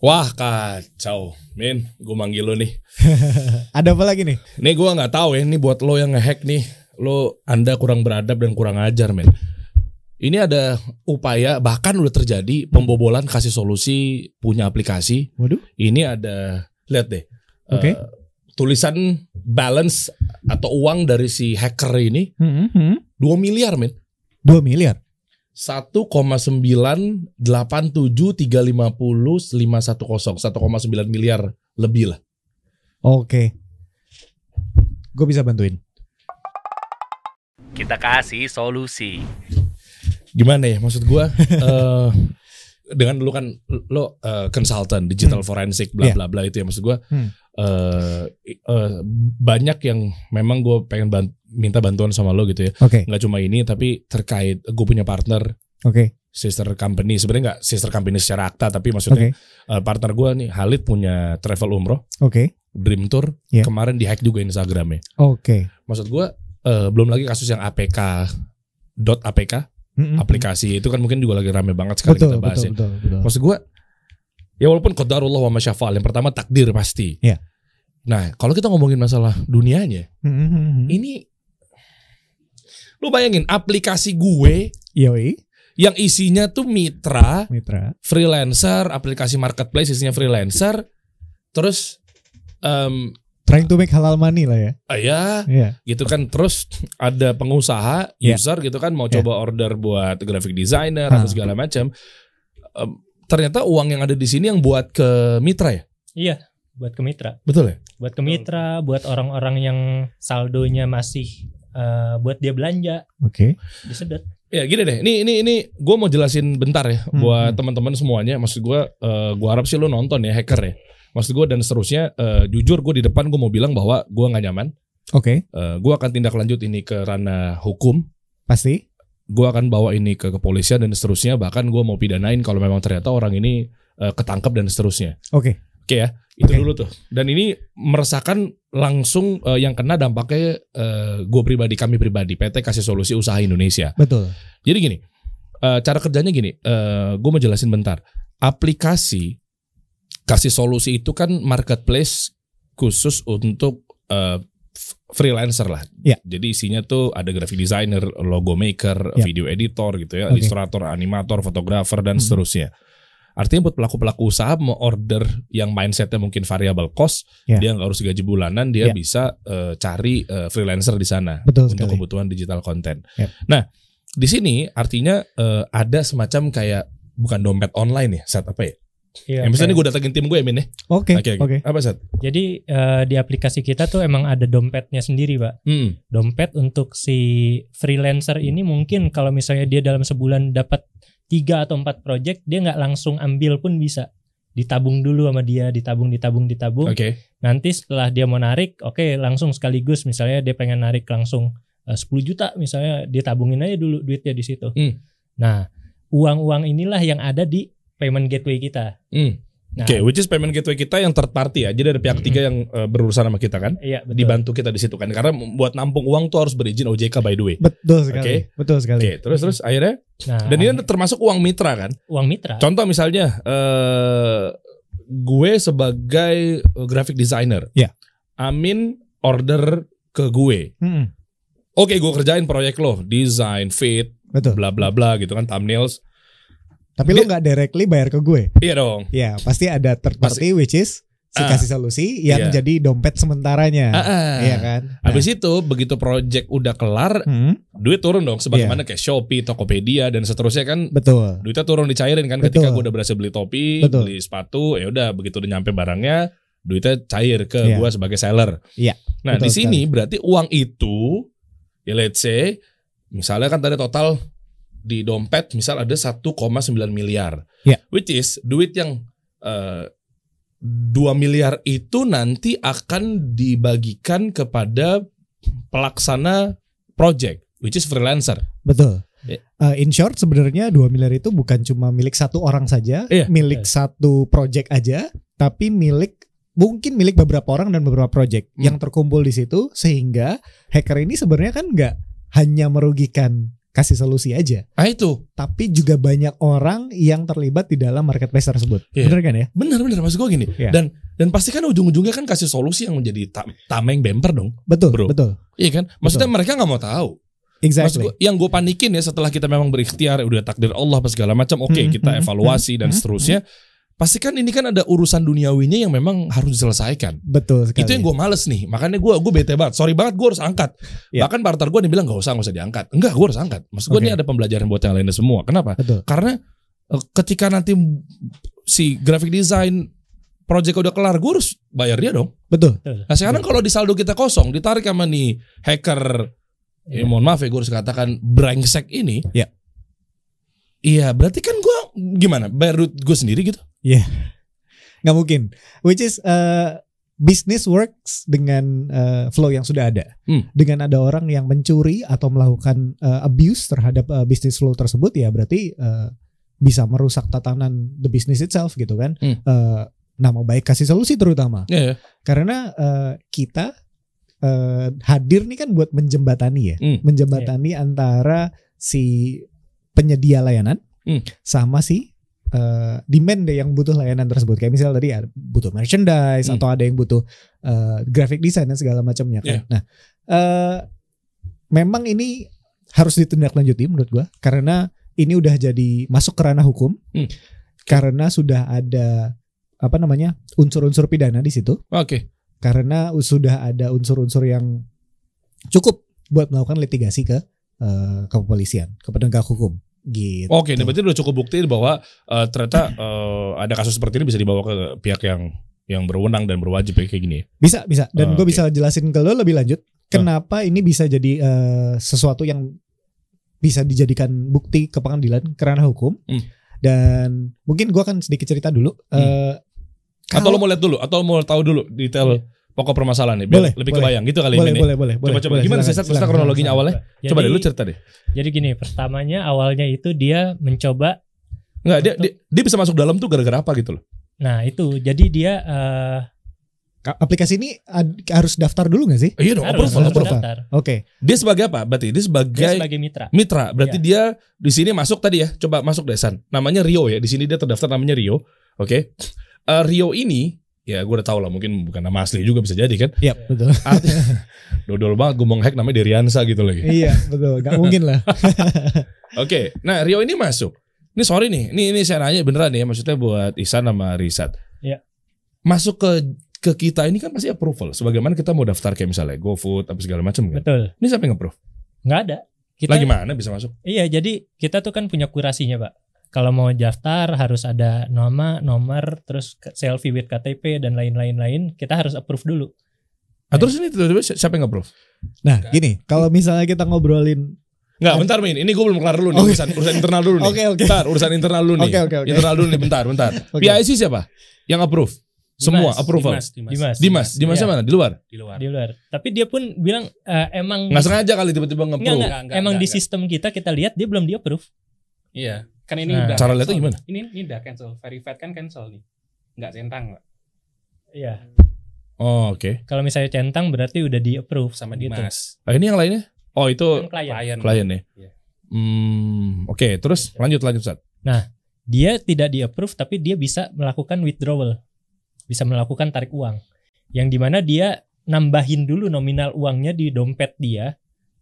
Wah kacau, Min. Gue manggil lo nih. Ada apa lagi nih? Nih gue nggak tahu ya. Ini buat lo yang ngehack nih. Lo anda kurang beradab dan kurang ajar, men. Ini ada upaya bahkan udah terjadi pembobolan kasih solusi punya aplikasi. Waduh. Ini ada lihat deh. Oke. eh, tulisan balance atau uang dari si hacker ini Hmm, hmm. 2 miliar, men. 2 miliar. 1,987350510 1,9 miliar lebih lah. Oke. Gue bisa bantuin. Kita kasih solusi. Gimana ya maksud gua eh dengan dulu kan lo eh, consultant digital forensik bla Iya. bla bla itu ya maksud gua Hmm. Eh eh, banyak yang memang gue pengen ban- minta bantuan sama lo gitu ya Oke. nggak cuma ini tapi terkait gue punya partner Oke. sister company sebenarnya nggak sister company secara akta tapi maksudnya Oke. eh, partner gue nih Halid punya travel umroh Oke. Dream Tour Iya. kemarin dihack juga Instagramnya Oke. maksud gua eh, belum lagi kasus yang APK dot APK Hmm, hmm. aplikasi itu kan mungkin juga lagi rame banget sekali Betul, kita bahas betul, ya. betul, betul. Maksud gua ya walaupun qadarullah wa masyafal yang pertama takdir pasti. Iya. Nah, kalau kita ngomongin masalah dunianya, Hmm, hmm, hmm, ini lu bayangin aplikasi gue Yoi, yang isinya tuh mitra, mitra. freelancer, aplikasi marketplace isinya freelancer, terus em Trying to make halal money lah ya. ah, ya Iya. gitu kan terus ada pengusaha Yeah. user gitu kan mau Yeah. coba order buat graphic designer atau segala macam ternyata uang yang ada di sini yang buat ke mitra ya Iya, buat ke mitra. betul ya Buat ke mitra, buat orang-orang yang saldonya masih eh, buat dia belanja, Oke. disedot. ya gini deh ini ini ini gue mau jelasin bentar ya Hmm, buat hmm. teman-teman semuanya maksud gue eh, gue harap sih lo nonton ya hacker ya maksud gue dan seterusnya eh, jujur gue di depan gue mau bilang bahwa gue nggak nyaman Oke. Eh, gue akan tindak lanjut ini ke ranah hukum Pasti. Gue akan bawa ini ke kepolisian dan seterusnya bahkan gue mau pidanain kalau memang ternyata orang ini eh, ketangkep dan seterusnya Oke. oke ya itu Oke. dulu tuh dan ini meresahkan langsung eh, yang kena dampaknya gue pribadi kami pribadi PT kasih solusi usaha Indonesia Betul. jadi gini eh, cara kerjanya gini gue mau jelasin bentar aplikasi kasih solusi itu kan marketplace khusus untuk eh, f- freelancer lah. Ya. Jadi isinya tuh ada graphic designer, logo maker, Ya. video editor gitu ya, Oke. ilustrator, animator, fotografer dan Mhm. seterusnya. Artinya buat pelaku-pelaku usaha mau order yang mindsetnya mungkin variable cost, Ya. dia nggak harus gaji bulanan, dia Ya. bisa eh, cari eh, freelancer di sana Betul untuk sekali. kebutuhan digital content. Yap. Nah, di sini artinya eh, ada semacam kayak bukan dompet online ya, saat apa ya? Iya, yang misalnya gue datengin tim gue ya, Min ya. Oke. Oke, Oke. oke. Apa saat? Jadi eh, di aplikasi kita tuh emang ada dompetnya sendiri, Pak. Hmm. Dompet untuk si freelancer ini mungkin kalau misalnya dia dalam sebulan dapat tiga atau empat project, dia nggak langsung ambil pun bisa. Ditabung dulu sama dia, ditabung, ditabung, ditabung. Oke. Nanti setelah dia mau narik, oke langsung sekaligus misalnya dia pengen narik langsung eh, 10 juta misalnya dia tabungin aja dulu duitnya di situ. Hmm. Nah, uang-uang inilah yang ada di payment gateway kita. Hmm. Nah, Oke, which is payment gateway kita yang third party ya. Jadi ada pihak ketiga yang eh, berurusan sama kita kan, iya betul. dibantu kita di situ kan. Karena buat nampung uang tuh harus berizin OJK by the way. Betul sekali. Oke. Betul sekali. Oke, terus terus akhirnya Nah, dan ini termasuk uang mitra kan. uang mitra. Contoh misalnya eh gue sebagai graphic designer. Ya. Amin order ke gue. Hmm, Oke, gue kerjain proyek lo, desain, fit, betul. bla bla bla gitu kan, thumbnails. Tapi lo Dia- nggak directly bayar ke gue. Iya dong. Ya, pasti ada third party which is si Ah. kasih solusi yang Iya. jadi dompet sementaranya. Ah, ah. Iya kan? Habis itu begitu project udah kelar, Hmm, duit turun dong Iya. sebagaimana kayak Shopee, Tokopedia dan seterusnya kan betul. duitnya turun dicairin kan Betul. ketika gue udah berhasil beli topi, Betul. beli sepatu, ya udah begitu udah nyampe barangnya, duitnya cair ke Iya. gue sebagai seller. Iya, Nah, betul di sini berarti uang itu ya let's say misalnya kan tadi total di dompet misal ada 1,9 miliar. Iya. Which is duit yang eh, 2 miliar itu nanti akan dibagikan kepada pelaksana project which is freelancer. Betul. Iya. Uh, in short sebenarnya 2 miliar itu bukan cuma milik satu orang saja, Iya. milik satu project aja, tapi milik mungkin milik beberapa orang dan beberapa project Hmm. yang terkumpul di situ sehingga hacker ini sebenarnya kan nggak hanya merugikan kasih solusi aja. Ah itu. Tapi juga banyak orang yang terlibat di dalam marketplace tersebut. Iya. Bener kan ya? Bener bener maksud gue gini. Iya. Dan dan pasti kan ujung-ujungnya kan kasih solusi yang menjadi ta- tameng bemper dong. Betul, Bro. betul. Iya kan? Maksudnya mereka nggak mau tahu. Maksud Exactly. gua, yang gue panikin ya setelah kita memang berikhtiar udah takdir Allah apa segala macam, oke Hmm, kita hmm, evaluasi dan hmm, seterusnya. Pasti kan ini kan ada urusan duniawinya yang memang harus diselesaikan. Betul sekali. Itu yang gue males nih. Makanya gue gue bete banget. Sorry banget gue harus angkat. Ya. Bahkan partner gue nih bilang gak usah gak usah diangkat. Enggak gue harus angkat. Maksud gue Oke. ini ada pembelajaran buat yang lainnya semua. Kenapa? Betul. Karena eh, ketika nanti si graphic design project udah kelar, gue harus bayar dia dong. Betul. Nah sekarang kalau di saldo kita kosong, ditarik sama nih hacker, ya, Iya. mohon maaf ya gue harus katakan brengsek ini. Ya. Iya, berarti kan gue gimana? Bayar duit gue sendiri gitu? nggak mungkin. Which is uh, business works dengan uh, flow yang sudah ada. Hmm. Dengan ada orang yang mencuri atau melakukan uh, abuse terhadap uh, business flow tersebut ya berarti uh, bisa merusak tatanan the business itself gitu kan. Hmm. Uh, nama baik kasih solusi terutama. Iya. ya. Karena uh, kita uh, hadir nih kan buat menjembatani ya, Hmm. menjembatani antara si penyedia layanan Hmm. sama si uh, demand deh yang butuh layanan tersebut. Kayak misalnya tadi ada butuh merchandise Hmm. atau ada yang butuh uh, graphic design dan segala macamnya kan. Iya. Nah, uh, memang ini harus ditindaklanjuti menurut gua karena ini udah jadi masuk ke ranah hukum. Hmm. Karena sudah ada apa namanya? unsur-unsur pidana di situ Oke. karena sudah ada unsur-unsur yang cukup buat melakukan litigasi ke eh, kepolisian, ke penegak hukum gitu. Oke, ini berarti udah cukup bukti bahwa eh, ternyata eh, ada kasus seperti ini bisa dibawa ke pihak yang yang berwenang dan berwajib ya, kayak gini. Bisa, bisa. Dan Oh, gue oke. bisa jelasin ke lo lebih lanjut kenapa ini bisa jadi eh, sesuatu yang bisa dijadikan bukti ke pengadilan kerana hukum. Hmm. Dan mungkin gue akan sedikit cerita dulu. Eh, Atau kalau- lo mau lihat dulu atau mau tahu dulu detail pokok permasalahannya biar Boleh, lebih boleh. kebayang gitu kali boleh, ini. boleh, boleh, boleh. Coba coba boleh, gimana sih Sat? Cerita kronologinya awalnya? Jadi, Coba deh lu cerita deh. Jadi gini, pertamanya awalnya itu dia mencoba Enggak, dia, dia dia bisa masuk dalam tuh gara-gara apa gitu loh. Nah itu jadi dia eh, Ka- Aplikasi ini ad- harus daftar dulu gak sih? Iya dong, harus approval, harus approval. daftar. Oke. Dia sebagai apa? Berarti dia sebagai, Dia sebagai mitra. mitra. Berarti Iya. dia di sini masuk tadi ya. Coba masuk deh San. Namanya Rio ya. Di sini dia terdaftar namanya Rio. Oke. Eh, Rio ini ya gue udah tahu lah mungkin bukan nama asli juga bisa jadi kan. Iya, betul. Artinya dodol banget gue mau hack namanya Deriansa gitu lagi. iya, betul. Gak mungkin lah. Oke, nah Rio ini masuk. Ini sorry nih, ini ini saya nanya beneran ya, maksudnya buat Isan sama Risat. Iya. Masuk ke ke kita ini kan pasti approval. Sebagaimana kita mau daftar kayak misalnya GoFood apa segala macam kan. Betul. Ini siapa yang approve? Nggak ada. Kita, Lagi mana bisa masuk? Iya, jadi kita tuh kan punya kurasinya, Pak. Kalau mau daftar harus ada nama, nomor, terus selfie with KTP dan lain-lain lain. Kita harus approve dulu. Ah, terus ini tiba-tiba si- siapa yang approve? Nah, gini, kalau misalnya kita ngobrolin Enggak, bentar Min. Ini gue belum kelar dulu nih Oke. urusan urusan internal dulu nih. Oke, oke. Bentar, urusan internal dulu nih. Oke, oke, oke. Internal dulu nih, bentar, bentar. Oke. PIC siapa? Yang approve? Semua Dimas, approval. Dimas, Dimas. Dimas. Dimas, Dimasnya Iya. mana? Di luar? di luar. Di luar. Tapi dia pun bilang eh, emang Nggak sengaja kali tiba-tiba nge-approve. enggak. Enggak, enggak, Emang enggak, di enggak. sistem kita kita lihat dia belum di approve. Iya, kan ini Nah. udah Cara lihatnya nih. gimana? Ini ini udah cancel, verified kan cancel nih. Enggak centang, Pak. Iya. Oh, oke. Kalau misalnya centang berarti udah di approve Sama gitu. Dimas. Ah, ini yang lainnya? Oh, itu Kan klien. Klien. klien ya. Iya. Hmm, oke, terus lanjut lanjut Sat. Dia tidak di approve tapi dia bisa melakukan withdrawal. Bisa melakukan tarik uang. Yang di mana dia nambahin dulu nominal uangnya di dompet dia.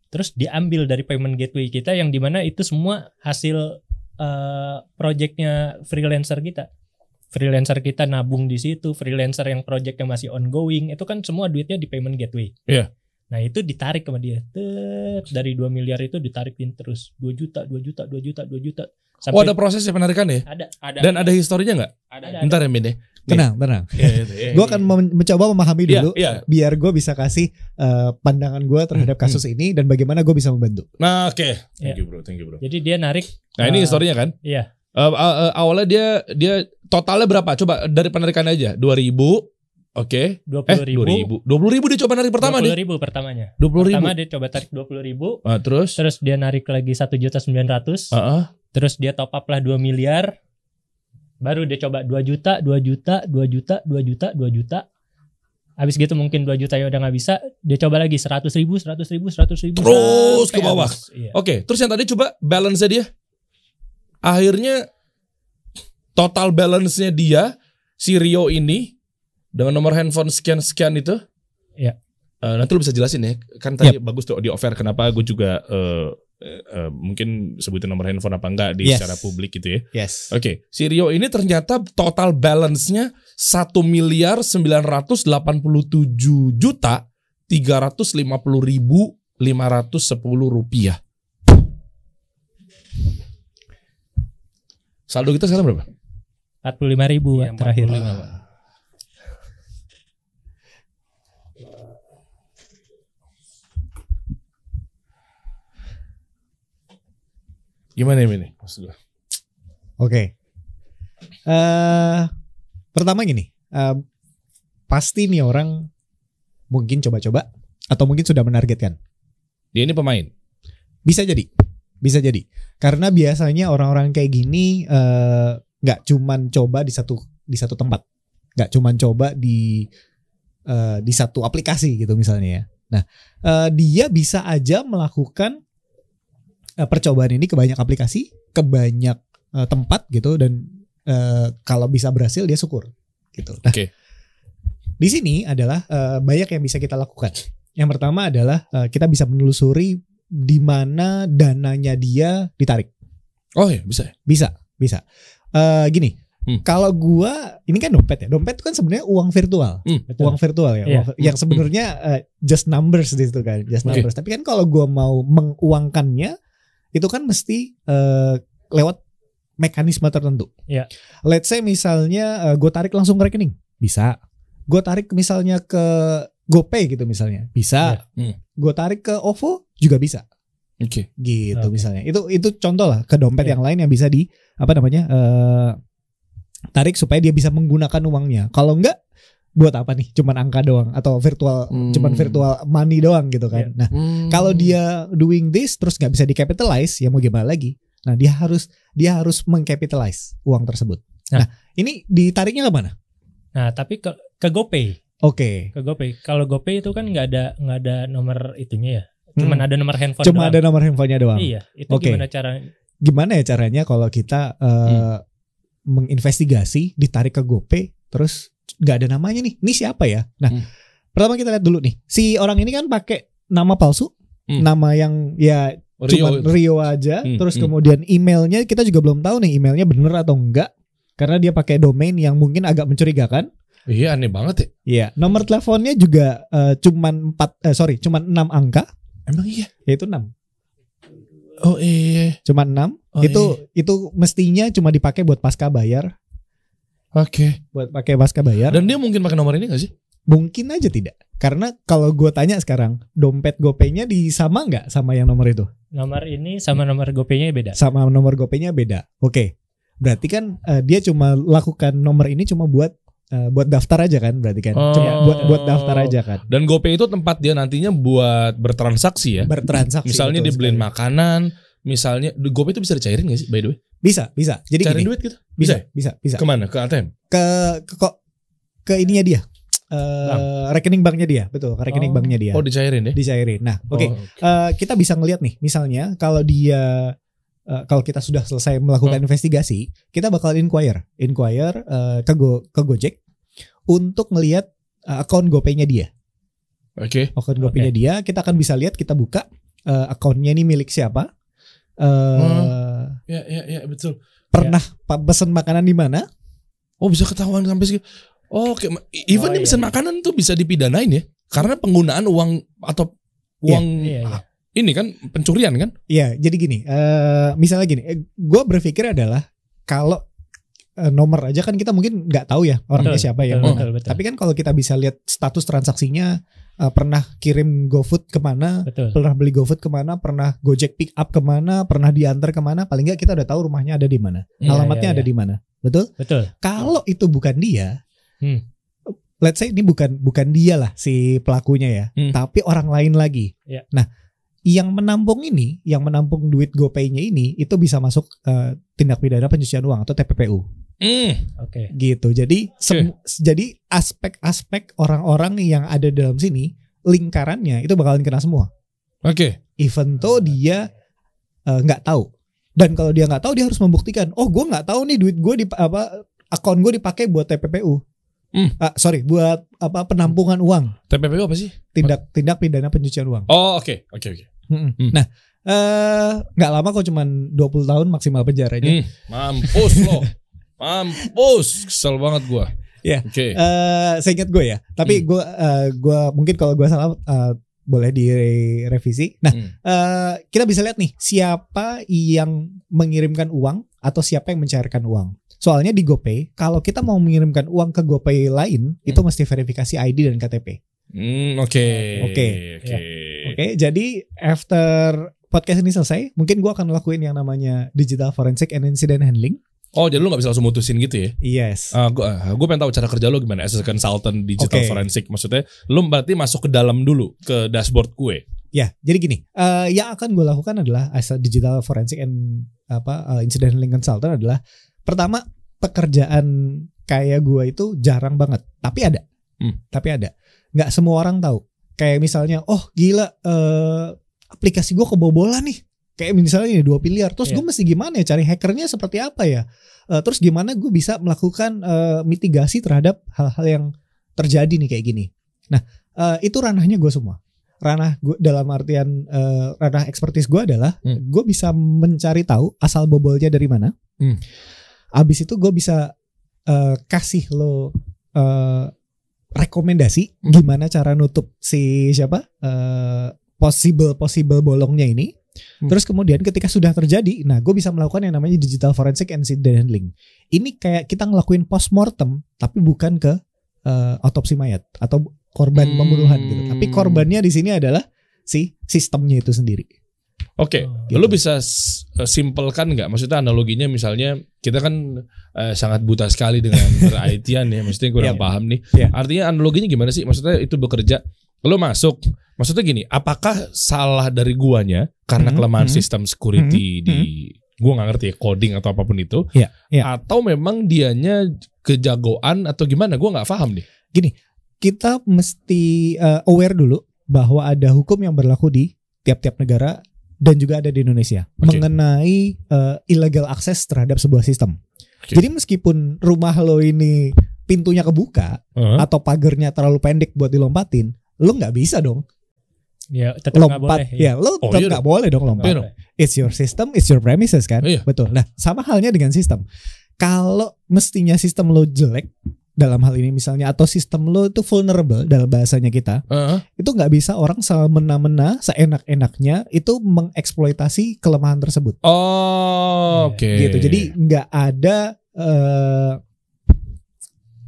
Terus diambil dari payment gateway kita yang di mana itu semua hasil eh, projectnya freelancer kita. Freelancer kita nabung di situ, freelancer yang projectnya masih ongoing, itu kan semua duitnya di payment gateway. Iya. Nah itu ditarik sama dia. Tet, dari 2 miliar itu ditarikin terus 2 juta, 2 juta, 2 juta, 2 juta. Oh, ada prosesnya penarikan ya? ada. Ada Dan ada historinya nggak? ada. ada. Bentar ya, Min ya. Tenang, tenang. Gue Gue akan mem- mencoba memahami Iya, dulu iya. biar gue bisa kasih eh, pandangan gue terhadap kasus ini dan bagaimana gue bisa membantu. Nah, oke. Iya. Thank you, bro. Thank you, bro. Jadi dia narik Nah, ini eh, historinya kan? Iya. Eh, eh, eh, awalnya dia dia totalnya berapa? Coba dari penarikan aja. 2000. Oke. 20 Eh, ribu. 2000. 20 ribu dia coba narik pertama 20 nih. ribu pertamanya. 20 ribu. Pertama dia coba tarik 20 ribu. Ah, terus? Terus dia narik lagi 1 juta 900. Heeh. Terus dia top up lah 2 miliar. Baru dia coba 2 juta, 2 juta, 2 juta, 2 juta, 2 juta. Habis gitu mungkin 2 juta ya udah nggak bisa, dia coba lagi 100 ribu, 100 ribu, 100 ribu. Terus ke bawah. habis. Iya. Oke, terus yang tadi coba balance dia. Akhirnya total balance-nya dia si Rio ini dengan nomor handphone sekian-sekian itu. Iya. Eh, nanti lu bisa jelasin ya. Kan tadi bagus tuh di offer kenapa gue juga eh, eh, eh, mungkin sebutin nomor handphone apa enggak di Yes. secara publik gitu ya. Yes. Oke, si Rio ini ternyata total balance-nya 1 miliar 987 juta 350 ribu 510 rupiah. Saldo kita sekarang berapa? 45 ribu Iya, terakhir. 45, Gimana ini? Maksud? Oke. Eh pertama gini, eh, pasti nih orang mungkin coba-coba atau mungkin sudah menargetkan. Dia ini pemain. Bisa jadi, bisa jadi. Karena biasanya orang-orang kayak gini eh, nggak cuman coba di satu di satu tempat, nggak cuman coba di eh, di satu aplikasi gitu misalnya ya. Nah, eh, dia bisa aja melakukan eh, percobaan ini ke banyak aplikasi, ke banyak eh, tempat gitu dan eh, kalau bisa berhasil dia syukur gitu. Nah, Oke. di sini adalah eh, banyak yang bisa kita lakukan. Yang pertama adalah eh, kita bisa menelusuri di mana dananya dia ditarik. Oh iya, bisa ya? Bisa, bisa. Eh gini, Hmm. kalau gua ini kan dompet ya. Dompet itu kan sebenarnya uang virtual. Hmm, Betul. Uang virtual ya. Iya. uang yang sebenarnya eh, just numbers di situ kan, just numbers. Tapi kan kalau gua mau menguangkannya itu kan mesti eh, lewat mekanisme tertentu. Iya. Let's say misalnya gue tarik langsung ke rekening, bisa. Gue tarik misalnya ke GoPay gitu misalnya, bisa. Iya. Hmm. Gue tarik ke OVO juga bisa Oke. gitu Oke. misalnya. Itu itu contoh lah ke dompet Iya. yang lain yang bisa di apa namanya? eh tarik supaya dia bisa menggunakan uangnya. Kalau enggak buat apa nih? Cuman angka doang atau virtual Hmm. cuman virtual money doang gitu kan. Iya. Nah, kalau dia doing this terus nggak bisa dicapitalize, ya mau gimana lagi? Nah, dia harus dia harus mengcapitalize uang tersebut. Nah. Nah, ini ditariknya ke mana? Nah, tapi ke ke GoPay, Oke. ke GoPay. Kalau GoPay itu kan nggak ada nggak ada nomor itunya ya. Cuman Hmm. ada nomor handphone Cuma doang. ada nomor handphonenya doang. Iya, itu Oke. gimana cara Gimana ya caranya kalau kita eh, menginvestigasi ditarik ke GoPay terus nggak ada namanya nih. Ini siapa ya? Nah, Hmm. pertama kita lihat dulu nih. Si orang ini kan pakai nama palsu, Hmm. nama yang ya Rio, cuma Rio aja. Hmm, terus hmm. kemudian emailnya kita juga belum tahu nih emailnya bener atau enggak. Karena dia pakai domain yang mungkin agak mencurigakan. Iya aneh banget ya. Iya, nomor teleponnya juga eh, cuman 4 eh sorry, cuman 6 angka, Emang iya. yaitu 6. Oh iya. Cuma 6. Oh, itu itu mestinya cuma dipakai buat pasca bayar, Oke. buat pakai pasca bayar. Dan dia mungkin pakai nomor ini gak sih? Mungkin aja tidak. Karena kalau gue tanya sekarang, dompet GoPay-nya di sama nggak sama yang nomor itu? nomor ini sama nomor GoPay-nya beda? Sama nomor GoPay-nya beda. Oke. Berarti kan eh, dia cuma lakukan nomor ini cuma buat eh, buat daftar aja kan berarti kan. Cuma Oh. buat buat daftar aja kan. Dan GoPay itu tempat dia nantinya buat bertransaksi ya. Bertransaksi. Misalnya dibeliin sekali. makanan, misalnya GoPay itu bisa dicairin gak sih by the way? Bisa, bisa. Jadi Cairin gini, duit gitu? bisa, ya? bisa, bisa. Ke mana? Ke ATM? Ke ke kok ke ininya dia. Eh rekening banknya dia, betul, ke rekening Oh. banknya dia. Oh dicairin ya? Dicairin. Nah, oke. Oh, Eh, kita bisa ngelihat nih, misalnya kalau dia eh, kalau kita sudah selesai melakukan investigasi, kita bakal inquire, inquire eh, ke Go, ke Gojek untuk ngelihat eh, akun GoPay-nya dia. Oke. Akun GoPay-nya dia, kita akan bisa lihat kita buka eh, akunnya ini milik siapa. Eh Ya, ya, ya betul. pernah pa- pesen makanan di mana? Oh bisa ketahuan sampai segitu. Oh, oke. Even Oh, iya, pesan iya. makanan tuh bisa dipidanain ya? Karena penggunaan uang atau Iya, uang iya, iya. ah, ini kan pencurian kan? Iya, jadi gini, eh misalnya gini, eh, gue berpikir adalah kalau nomor aja kan kita mungkin nggak tahu ya orangnya Betul, siapa ya. betul, mana. betul, betul. Tapi kan kalau kita bisa lihat status transaksinya, eh, pernah kirim GoFood ke mana, Betul. pernah beli GoFood ke mana, pernah Gojek pick up ke mana, pernah diantar ke mana, paling nggak kita udah tahu rumahnya ada di mana, Iya, alamatnya iya, ada iya. di mana, betul? Betul. Kalau itu bukan dia, Hmm. let's say ini bukan bukan dia lah si pelakunya ya, Hmm. tapi orang lain lagi. Ya. Nah, yang menampung ini, yang menampung duit GoPay-nya ini, itu bisa masuk eh, tindak pidana pencucian uang atau TPPU. Hmm. Oke. gitu. Jadi sem- jadi aspek-aspek orang-orang yang ada dalam sini lingkarannya itu bakalan kena semua. Oke. Even though dia eh, nggak tahu. Dan kalau dia nggak tahu dia harus membuktikan. Oh, gue nggak tahu nih duit gue di apa akun gue dipakai buat TPPU. Hmm. Ah, sorry, buat apa penampungan uang, TPPU apa sih? tindak tindak pidana pencucian uang. Oh, oke. Oke, oke. Mm-mm. Hmm. Nah, eh nggak lama kok cuman 20 tahun maksimal penjaranya. Hmm. Mampus lo. Mampus. Kesel banget gua. Iya. Oke. Eh, seingat gue ya. Tapi Hmm. gue eh, gua mungkin kalau gue salah eh, boleh direvisi. Nah, Hmm. eh, kita bisa lihat nih siapa yang mengirimkan uang atau siapa yang mencairkan uang. Soalnya di GoPay, kalau kita mau mengirimkan uang ke GoPay lain, itu mesti verifikasi ID dan KTP. Hmm, oke. Oke. Oke. Oke, jadi after podcast ini selesai, mungkin gua akan lakuin yang namanya digital forensic and incident handling. Oh, jadi lu gak bisa langsung mutusin gitu ya? Yes. Ah, gua, ah, gua pengen tahu cara kerja lu gimana as a consultant digital Oke. forensik. Maksudnya lu berarti masuk ke dalam dulu ke dashboard gue. Ya, jadi gini, eh, yang akan gue lakukan adalah as a digital forensic and apa uh, incident handling consultant adalah pertama pekerjaan kayak gue itu jarang banget, tapi ada, Hmm. tapi ada. Nggak semua orang tahu. Kayak misalnya, oh gila, eh, aplikasi gue kebobolan nih. Kayak misalnya ini dua miliar, terus gue Iya. mesti gimana ya cari hackernya seperti apa ya? Eh, terus gimana gue bisa melakukan eh, mitigasi terhadap hal-hal yang terjadi nih kayak gini. Nah, eh, itu ranahnya gue semua ranah gue dalam artian eh, ranah ekspertis gue adalah Hmm. gue bisa mencari tahu asal bobolnya dari mana. Hmm. Abis itu gue bisa eh, kasih lo eh, rekomendasi Hmm. gimana cara nutup si siapa eh, possible possible bolongnya ini. Hmm. Terus kemudian ketika sudah terjadi, nah gue bisa melakukan yang namanya digital forensic and incident handling. Ini kayak kita ngelakuin postmortem tapi bukan ke eh, otopsi mayat atau korban Hmm. pembunuhan gitu. Tapi korbannya di sini adalah si sistemnya itu sendiri. Oke, Oh, gitu. lu bisa eh, simpelkan nggak? Maksudnya analoginya misalnya kita kan eh, sangat buta sekali dengan ber-IT-an ya, maksudnya kurang Iya. paham nih. Iya. Artinya analoginya gimana sih? Maksudnya itu bekerja, lu masuk, maksudnya gini, apakah salah dari guanya karena Mhm, kelemahan mhm. sistem security Mhm, di gua nggak ngerti ya coding atau apa pun itu, Iya, iya. atau memang dianya kejagoan atau gimana? Gua nggak paham nih. Kita mesti eh, aware dulu bahwa ada hukum yang berlaku di tiap-tiap negara dan juga ada di Indonesia Oke. mengenai eh, illegal access terhadap sebuah sistem. Oke. Jadi meskipun rumah lo ini pintunya kebuka Heeh. atau pagernya terlalu pendek buat dilompatin, lo nggak bisa dong Ya, tetap nggak boleh. lompat. Ya, lo Oh, tetap iya nggak boleh dong lompat. Iya. It's your system, it's your premises kan. Iya. Betul. Nah, sama halnya dengan sistem. Kalau mestinya sistem lo jelek dalam hal ini misalnya atau sistem lo itu vulnerable dalam bahasanya kita, Heeh. itu nggak bisa orang semena-mena, seenak-enaknya itu mengeksploitasi kelemahan tersebut. Oh, oke. Gitu. Jadi nggak ada eh,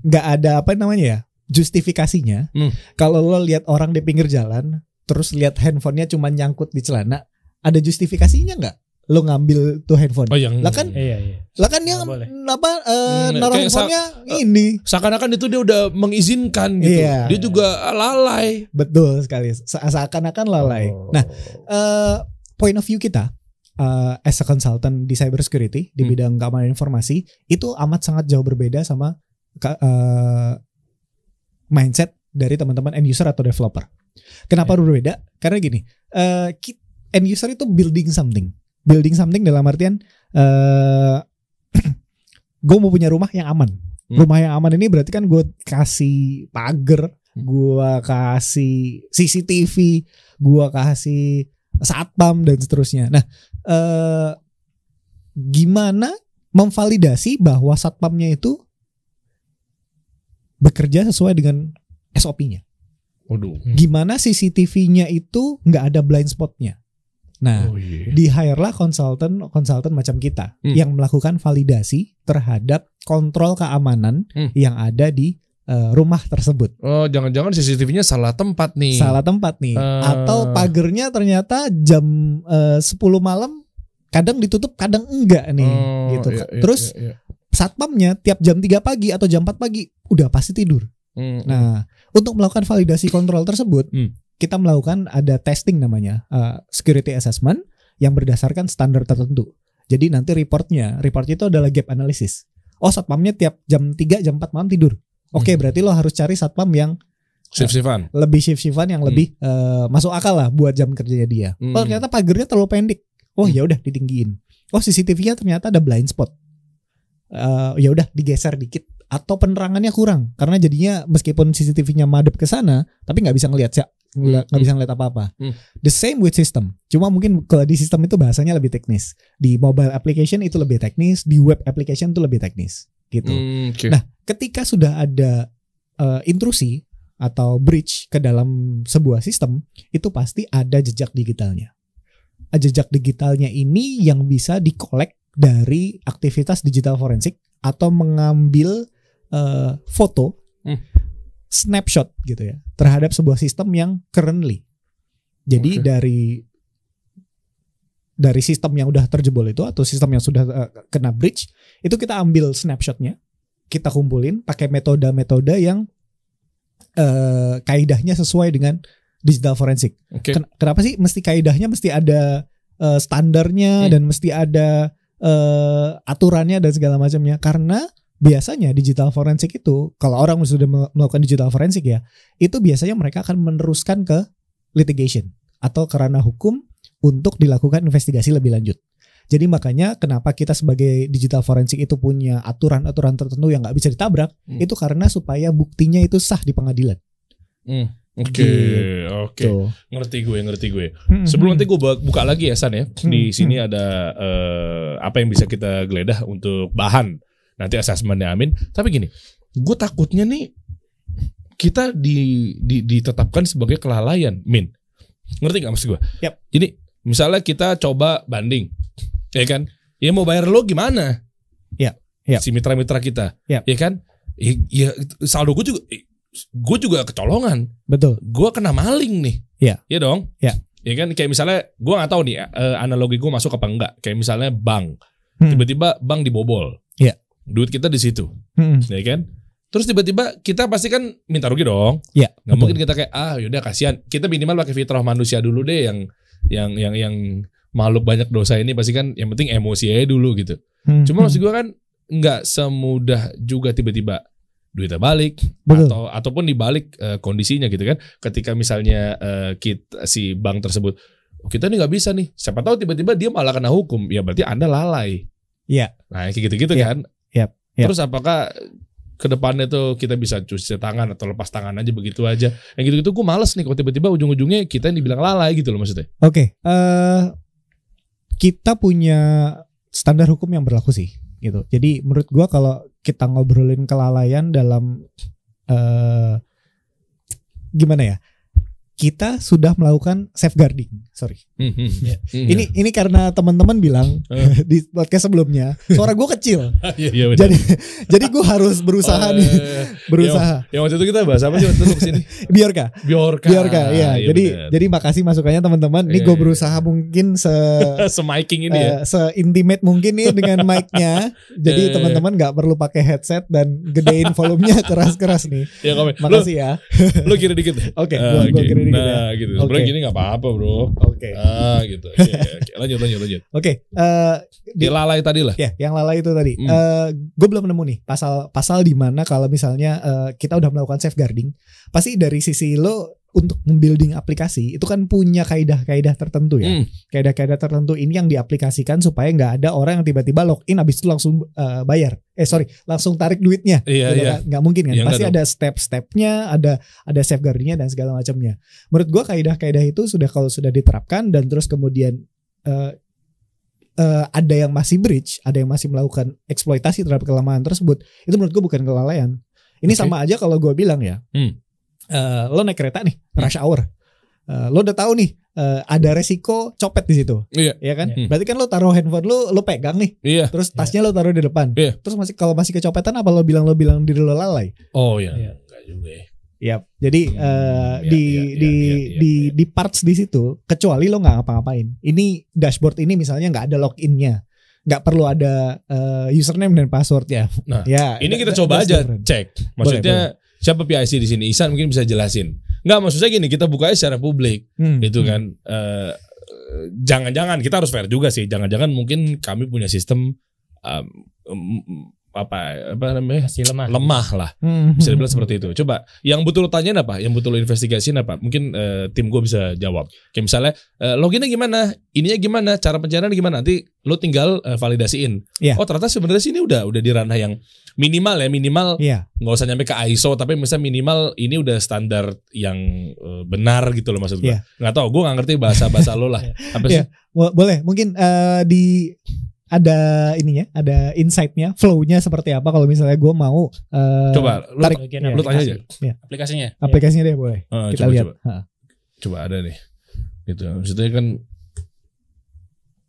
nggak ada apa namanya ya justifikasinya. Hmm. Kalau lo lihat orang di pinggir jalan, terus lihat handphonenya cuma nyangkut di celana, ada justifikasinya nggak? Lo ngambil tuh handphone? Oh yang Lah kan Iya, iya. Lah kan dia Nggak boleh. apa eh, Hmm, naruh kayak sa- handphonenya ini. seakan-akan itu dia udah mengizinkan gitu. Iya. Dia juga lalai. Betul sekali. Se- Seakan-akan lalai. Oh. Nah, eh, point of view kita eh, as a consultant di cybersecurity di Hmm. bidang keamanan informasi itu amat sangat jauh berbeda sama eh, mindset dari teman-teman end user atau developer. Kenapa berbeda? Karena gini, eh, ki- end user itu building something, building something dalam artian eh gue mau punya rumah yang aman. Hmm. Rumah yang aman ini berarti kan gue kasih pagar, gue kasih CCTV, gue kasih satpam dan seterusnya. Nah, eh, gimana memvalidasi bahwa satpamnya itu bekerja sesuai dengan SOP-nya? Waduh. Gimana CCTV-nya itu nggak ada blind spot-nya? Nah, Oh iya. di hire lah konsultan konsultan macam kita Hmm. yang melakukan validasi terhadap kontrol keamanan Hmm. yang ada di eh, rumah tersebut. Oh, jangan-jangan CCTV-nya salah tempat nih. Salah tempat nih. Eh. Atau pagernya ternyata jam eh, 10 malam kadang ditutup, kadang enggak nih Oh, gitu. iya, iya, Terus iya, iya. satpamnya tiap jam 3 pagi atau jam 4 pagi udah pasti tidur. Hmm, Nah, untuk melakukan validasi kontrol tersebut, Hmm. kita melakukan ada testing namanya uh, security assessment yang berdasarkan standar tertentu. Jadi nanti reportnya, reportnya itu adalah gap analysis. oh satpamnya tiap jam 3 jam 4 malam tidur. Oke, Hmm. berarti lo harus cari satpam yang Shift-shiftan. lebih shift-shiftan yang lebih eh, masuk akal lah buat jam kerjanya dia. Hmm. Oh, ternyata pagernya terlalu pendek. Oh, Hmm. ya udah ditinggiin. Oh, CCTV-nya ternyata ada blind spot. Eh, ya udah digeser dikit atau penerangannya kurang karena jadinya meskipun CCTV-nya madep ke sana tapi nggak bisa ngelihat sih nggak nggak bisa ngeliat apa-apa. Hmm. The same with system. Cuma mungkin kalau di sistem itu bahasanya lebih teknis. Di mobile application itu lebih teknis, di web application itu lebih teknis gitu. Hmm, oke. Nah, ketika sudah ada eh, intrusi atau breach ke dalam sebuah sistem, itu pasti ada jejak digitalnya. Eh, Jejak digitalnya ini yang bisa dikolek dari aktivitas digital forensik atau mengambil eh, foto, Hmm. snapshot gitu ya terhadap sebuah sistem yang currently. Jadi Oke. dari dari sistem yang udah terjebol itu atau sistem yang sudah eh, kena breach itu kita ambil snapshotnya kita kumpulin pakai metode-metode yang eh, kaidahnya sesuai dengan digital forensik. Oke. Ken- Kenapa sih mesti kaidahnya mesti ada eh, standarnya Hmm. dan mesti ada eh, aturannya dan segala macamnya? Karena biasanya digital forensik itu kalau orang sudah mel- melakukan digital forensik ya, itu biasanya mereka akan meneruskan ke litigation atau kerana hukum untuk dilakukan investigasi lebih lanjut. Jadi makanya kenapa kita sebagai digital forensik itu punya aturan-aturan tertentu yang nggak bisa ditabrak, Hmm. itu karena supaya buktinya itu sah di pengadilan. Hmm, Oke, Gitu. oke. Ngerti gue, ngerti gue. Hmm, Sebelum hmm. nanti gue buka lagi ya San ya. Di Hmm, sini ada eh, apa yang bisa kita geledah untuk bahan nanti asesmennya Amin. Tapi gini, gue takutnya nih kita di, di ditetapkan sebagai kelalaian, Min. Ngerti gak maksud gue? Yap. Jadi misalnya kita coba banding, ya kan? Ya mau bayar lo gimana? Yap, yap. Si mitra-mitra kita, Yap. ya kan? Ya, ya saldo gue juga, gue juga kecolongan Betul. gue kena maling nih. Iya. Iya dong. Iya. Ya kan kayak misalnya gue nggak tahu nih eh, analogi gue masuk apa enggak. Kayak misalnya bank. Hmm. Tiba-tiba bank dibobol. Duit kita di situ, Hmm. ya kan? Terus tiba-tiba kita pasti kan minta rugi dong. Iya. Nggak betul. mungkin kita kayak ah yaudah kasihan. Kita minimal pakai fitrah manusia dulu deh yang yang yang yang makhluk banyak dosa ini pasti kan yang penting emosi aja dulu gitu. Hmm, Cuma hmm. maksud gue kan nggak semudah juga tiba-tiba duitnya balik Betul. atau ataupun dibalik eh, kondisinya gitu kan ketika misalnya eh, kita si bank tersebut "Oh, kita nih nggak bisa nih siapa tahu tiba-tiba dia malah kena hukum ya berarti anda lalai Iya. nah kayak gitu-gitu Iya. kan Yap. terus apakah ke depannya tuh kita bisa cuci tangan atau lepas tangan aja begitu aja yang gitu-gitu gue males nih kalau tiba-tiba ujung-ujungnya kita yang dibilang lalai gitu loh maksudnya Oke, eh kita punya standar hukum yang berlaku sih, gitu. Jadi menurut gua kalau kita ngobrolin kelalaian dalam eh gimana ya? Kita sudah melakukan safeguarding. Sorry. Hmm, hmm. Iya. Hmm, Ini ini karena teman-teman bilang Eh. di podcast sebelumnya suara gua kecil. iya iya benar. jadi jadi gua harus berusaha Oh, nih, eh, berusaha. yang waktu itu kita bahas apa sih waktu itu ke sini Biarkah? Biorka Biarkah? Iya. Iya, jadi benar. jadi makasih masukannya teman-teman. Ini Iya, gue iya. berusaha mungkin se semiking ini ya eh, se-intimate mungkin nih dengan mic-nya. Jadi teman-teman nggak perlu pakai headset dan gedein volumenya keras-keras nih. ya komen lu Makasih ya. lu kiri dikit Oke, Ah, gua, gua oke. kira dikit ya. nah gitu Oke. sebenarnya gini nggak apa-apa bro Oke. ah gitu Oke, oke, oke. lanjut lanjut lanjut Oke, eh, di lalai tadi lah ya yang lalai itu tadi. Hmm. Eh, gue belum nemu nih pasal pasal di mana kalau misalnya eh, kita udah melakukan safeguarding, pasti dari sisi lo untuk membuilding aplikasi itu kan punya kaidah-kaidah tertentu ya. Hmm. Kaidah-kaidah tertentu ini yang diaplikasikan supaya nggak ada orang yang tiba-tiba login habis itu langsung eh, bayar. Eh sorry, langsung tarik duitnya. iya Gitu iya kan? nggak mungkin kan Iya, pasti ada step-stepnya ada ada safeguardingnya dan segala macamnya menurut gua kaidah-kaidah itu sudah kalau sudah diterapkan dan terus kemudian eh, eh, ada yang masih breach ada yang masih melakukan eksploitasi terhadap kelemahan tersebut itu menurut gua bukan kelalaian ini Oke. sama aja kalau gua bilang ya Hmm. Eh, lo naik kereta nih rush hour Eh, lo udah tahu nih eh, ada resiko copet di situ Iya. ya kan Hmm. berarti kan lo taruh handphone lo lo pegang nih iya terus tasnya lo taruh di depan Iya. terus masih kalau masih kecopetan apa lo bilang lo bilang diri lo lalai oh iya Iya. enggak juga ya Yap. Jadi Hmm, eh, iya, di iya, di iya, iya, di iya. di parts di situ kecuali lo nggak ngapa-ngapain. Ini dashboard ini misalnya nggak ada loginnya, nggak perlu ada eh, username dan password ya. Nah, ya. ini kita coba aja different. cek maksudnya siapa PIC di sini? Isan mungkin bisa jelasin. Nggak maksudnya gini kita buka secara publik Hmm, itu hmm. kan. Eh, jangan-jangan kita harus fair juga sih. Jangan-jangan mungkin kami punya sistem um, em, apa apa namanya Masih lemah. lemah lah Hmm. bisa dibilang seperti itu. Coba yang butuh lo tanyain apa? Yang butuh lo investigasiin apa? Mungkin eh, tim gue bisa jawab. Kayak misalnya eh, loginnya gimana, ininya gimana, cara pencarian gimana. Nanti lo tinggal eh, validasiin. Iya. Oh ternyata sebenarnya sih ini udah udah di ranah yang minimal ya minimal Iya. nggak usah nyampe ke ISO tapi misalnya minimal ini udah standar yang eh, benar gitu loh maksud gue. Iya. Nggak tahu gue nggak ngerti bahasa bahasa lo lah. Apa sih? Iya. Bo- Boleh, mungkin eh, di ada ininya, ada insight-nya, flow-nya seperti apa kalau misalnya gue mau eh, Coba lo, tarik Bagian lo tanya aja. Aplikasinya. aplikasinya deh boleh. Eh, Kita coba, lihat. coba. Ha. coba ada nih gitu maksudnya kan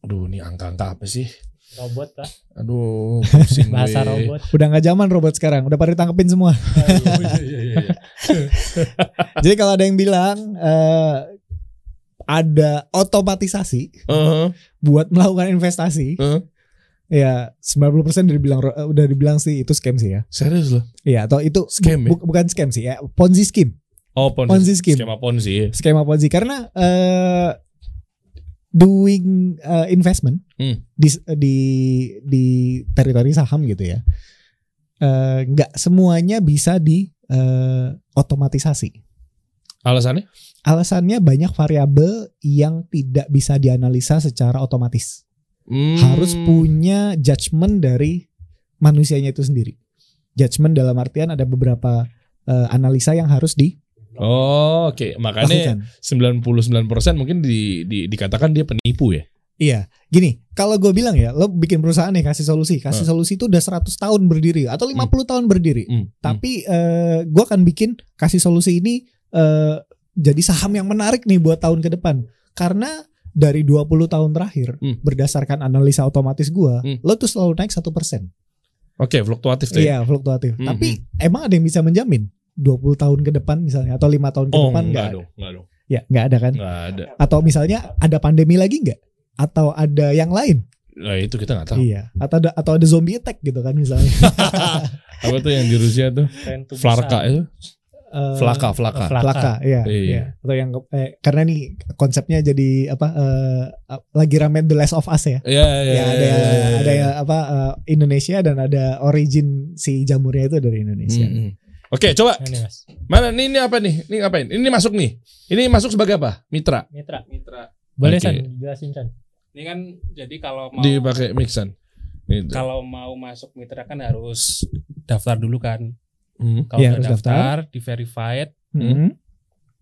aduh ini angka-angka apa sih Robot lah. aduh pusing Bahasa gue. robot. Udah nggak zaman robot sekarang, udah pada ditangkepin semua. Aduh, iya, iya, iya, iya. Jadi kalau ada yang bilang eh, ada otomatisasi Heeh, buat melakukan investasi, heeh. Ya 90% udah dibilang ro- udah dibilang sih itu scam sih ya. serius loh Iya, atau itu Scam ya? bu- bukan scam sih ya, Ponzi scheme. oh ponzi, Ponzi scheme. skema ponzi Skema Ponzi karena eh doing eh, investment Hmm. di di di teritori saham gitu ya. eh, nggak semuanya bisa di eh, otomatisasi. alasannya Alasannya banyak variabel yang tidak bisa dianalisa secara otomatis. Hmm. Harus punya judgement dari manusianya itu sendiri. Judgement dalam artian ada beberapa eh, analisa yang harus oh oke makanya dilakukan. 99% mungkin di, di, dikatakan dia penipu ya Iya, gini, kalau gue bilang ya, lo bikin perusahaan nih kasih solusi, kasih solusi itu udah 100 tahun berdiri atau 50 tahun berdiri. Hmm, Tapi eh, gue akan bikin kasih solusi ini eh, jadi saham yang menarik nih buat tahun ke depan. Karena dari 20 tahun terakhir Hmm. berdasarkan analisa otomatis gue, Hmm. lo tuh selalu naik satu persen. oke fluktuatif tuh ya Iya, fluktuatif. Hmm, Tapi emang ada yang bisa menjamin 20 tahun ke depan misalnya atau lima tahun ke oh depan enggak nggak? ada? dong enggak dong Ya, nggak ada kan? enggak ada Atau misalnya ada pandemi lagi nggak? Atau ada yang lain? nah itu kita nggak tahu Iya, atau ada atau ada zombie attack gitu kan misalnya. apa tuh yang di Rusia tuh Flarka itu Eh, Flaka Flaka Flaka. Plaka, iya, Iya. iya. Atau yang eh, karena nih konsepnya jadi apa eh, lagi rame The Last of Us ya. Iya, iya, Ya, ada iya, iya, ada iya. ya, apa eh, Indonesia dan ada origin si jamurnya itu dari Indonesia. Hmm, hmm. Oke, coba nih, Mas. mana nih ini apa nih? Ini ngapain? Ini masuk nih. Ini masuk sebagai apa? Mitra. Mitra. Mitra. Boleh Oke. San, jelasin San. Ini kan jadi kalau mau Dipakai mixan. Gitu. kalau mau masuk mitra kan harus daftar dulu kan. Hmm. Kalau udah harus daftar. daftar, di verified, Hmm.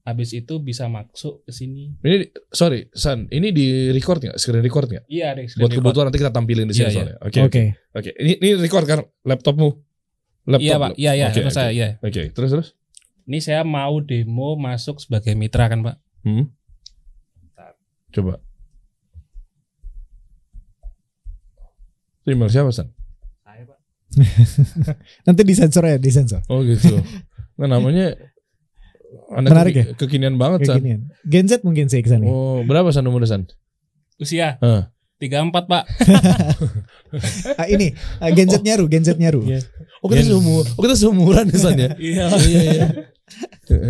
habis itu bisa masuk ke sini. Ini sorry, San, ini di record nggak? Screen record nggak? Iya, ada screen Buat record. kebutuhan nanti kita tampilin di sini Iya, iya. soalnya. Oke. Oke. Oke. Ini ini record kan laptopmu? Laptop. Iya, Pak. Iya, iya, Oke, laptop oke. saya, iya. Oke, terus terus. Ini saya mau demo masuk sebagai mitra kan, Pak. Hmm. Coba. Itu email siapa, San? Nanti disensor ya, disensor. Oh gitu. Nah, namanya anak Menarik ya? kekinian banget, San. Kayak ginian. Gen Z mungkin sih ke sana. Oh, berapa San umurnya, San? Usia Hah. 34, Pak. Ah, ini ah, Gen Z nyaru, Gen Z nyaru. Iya. Oh, kita seumur. Oh, kita seumuran ya, San ya? Iya. iya, iya.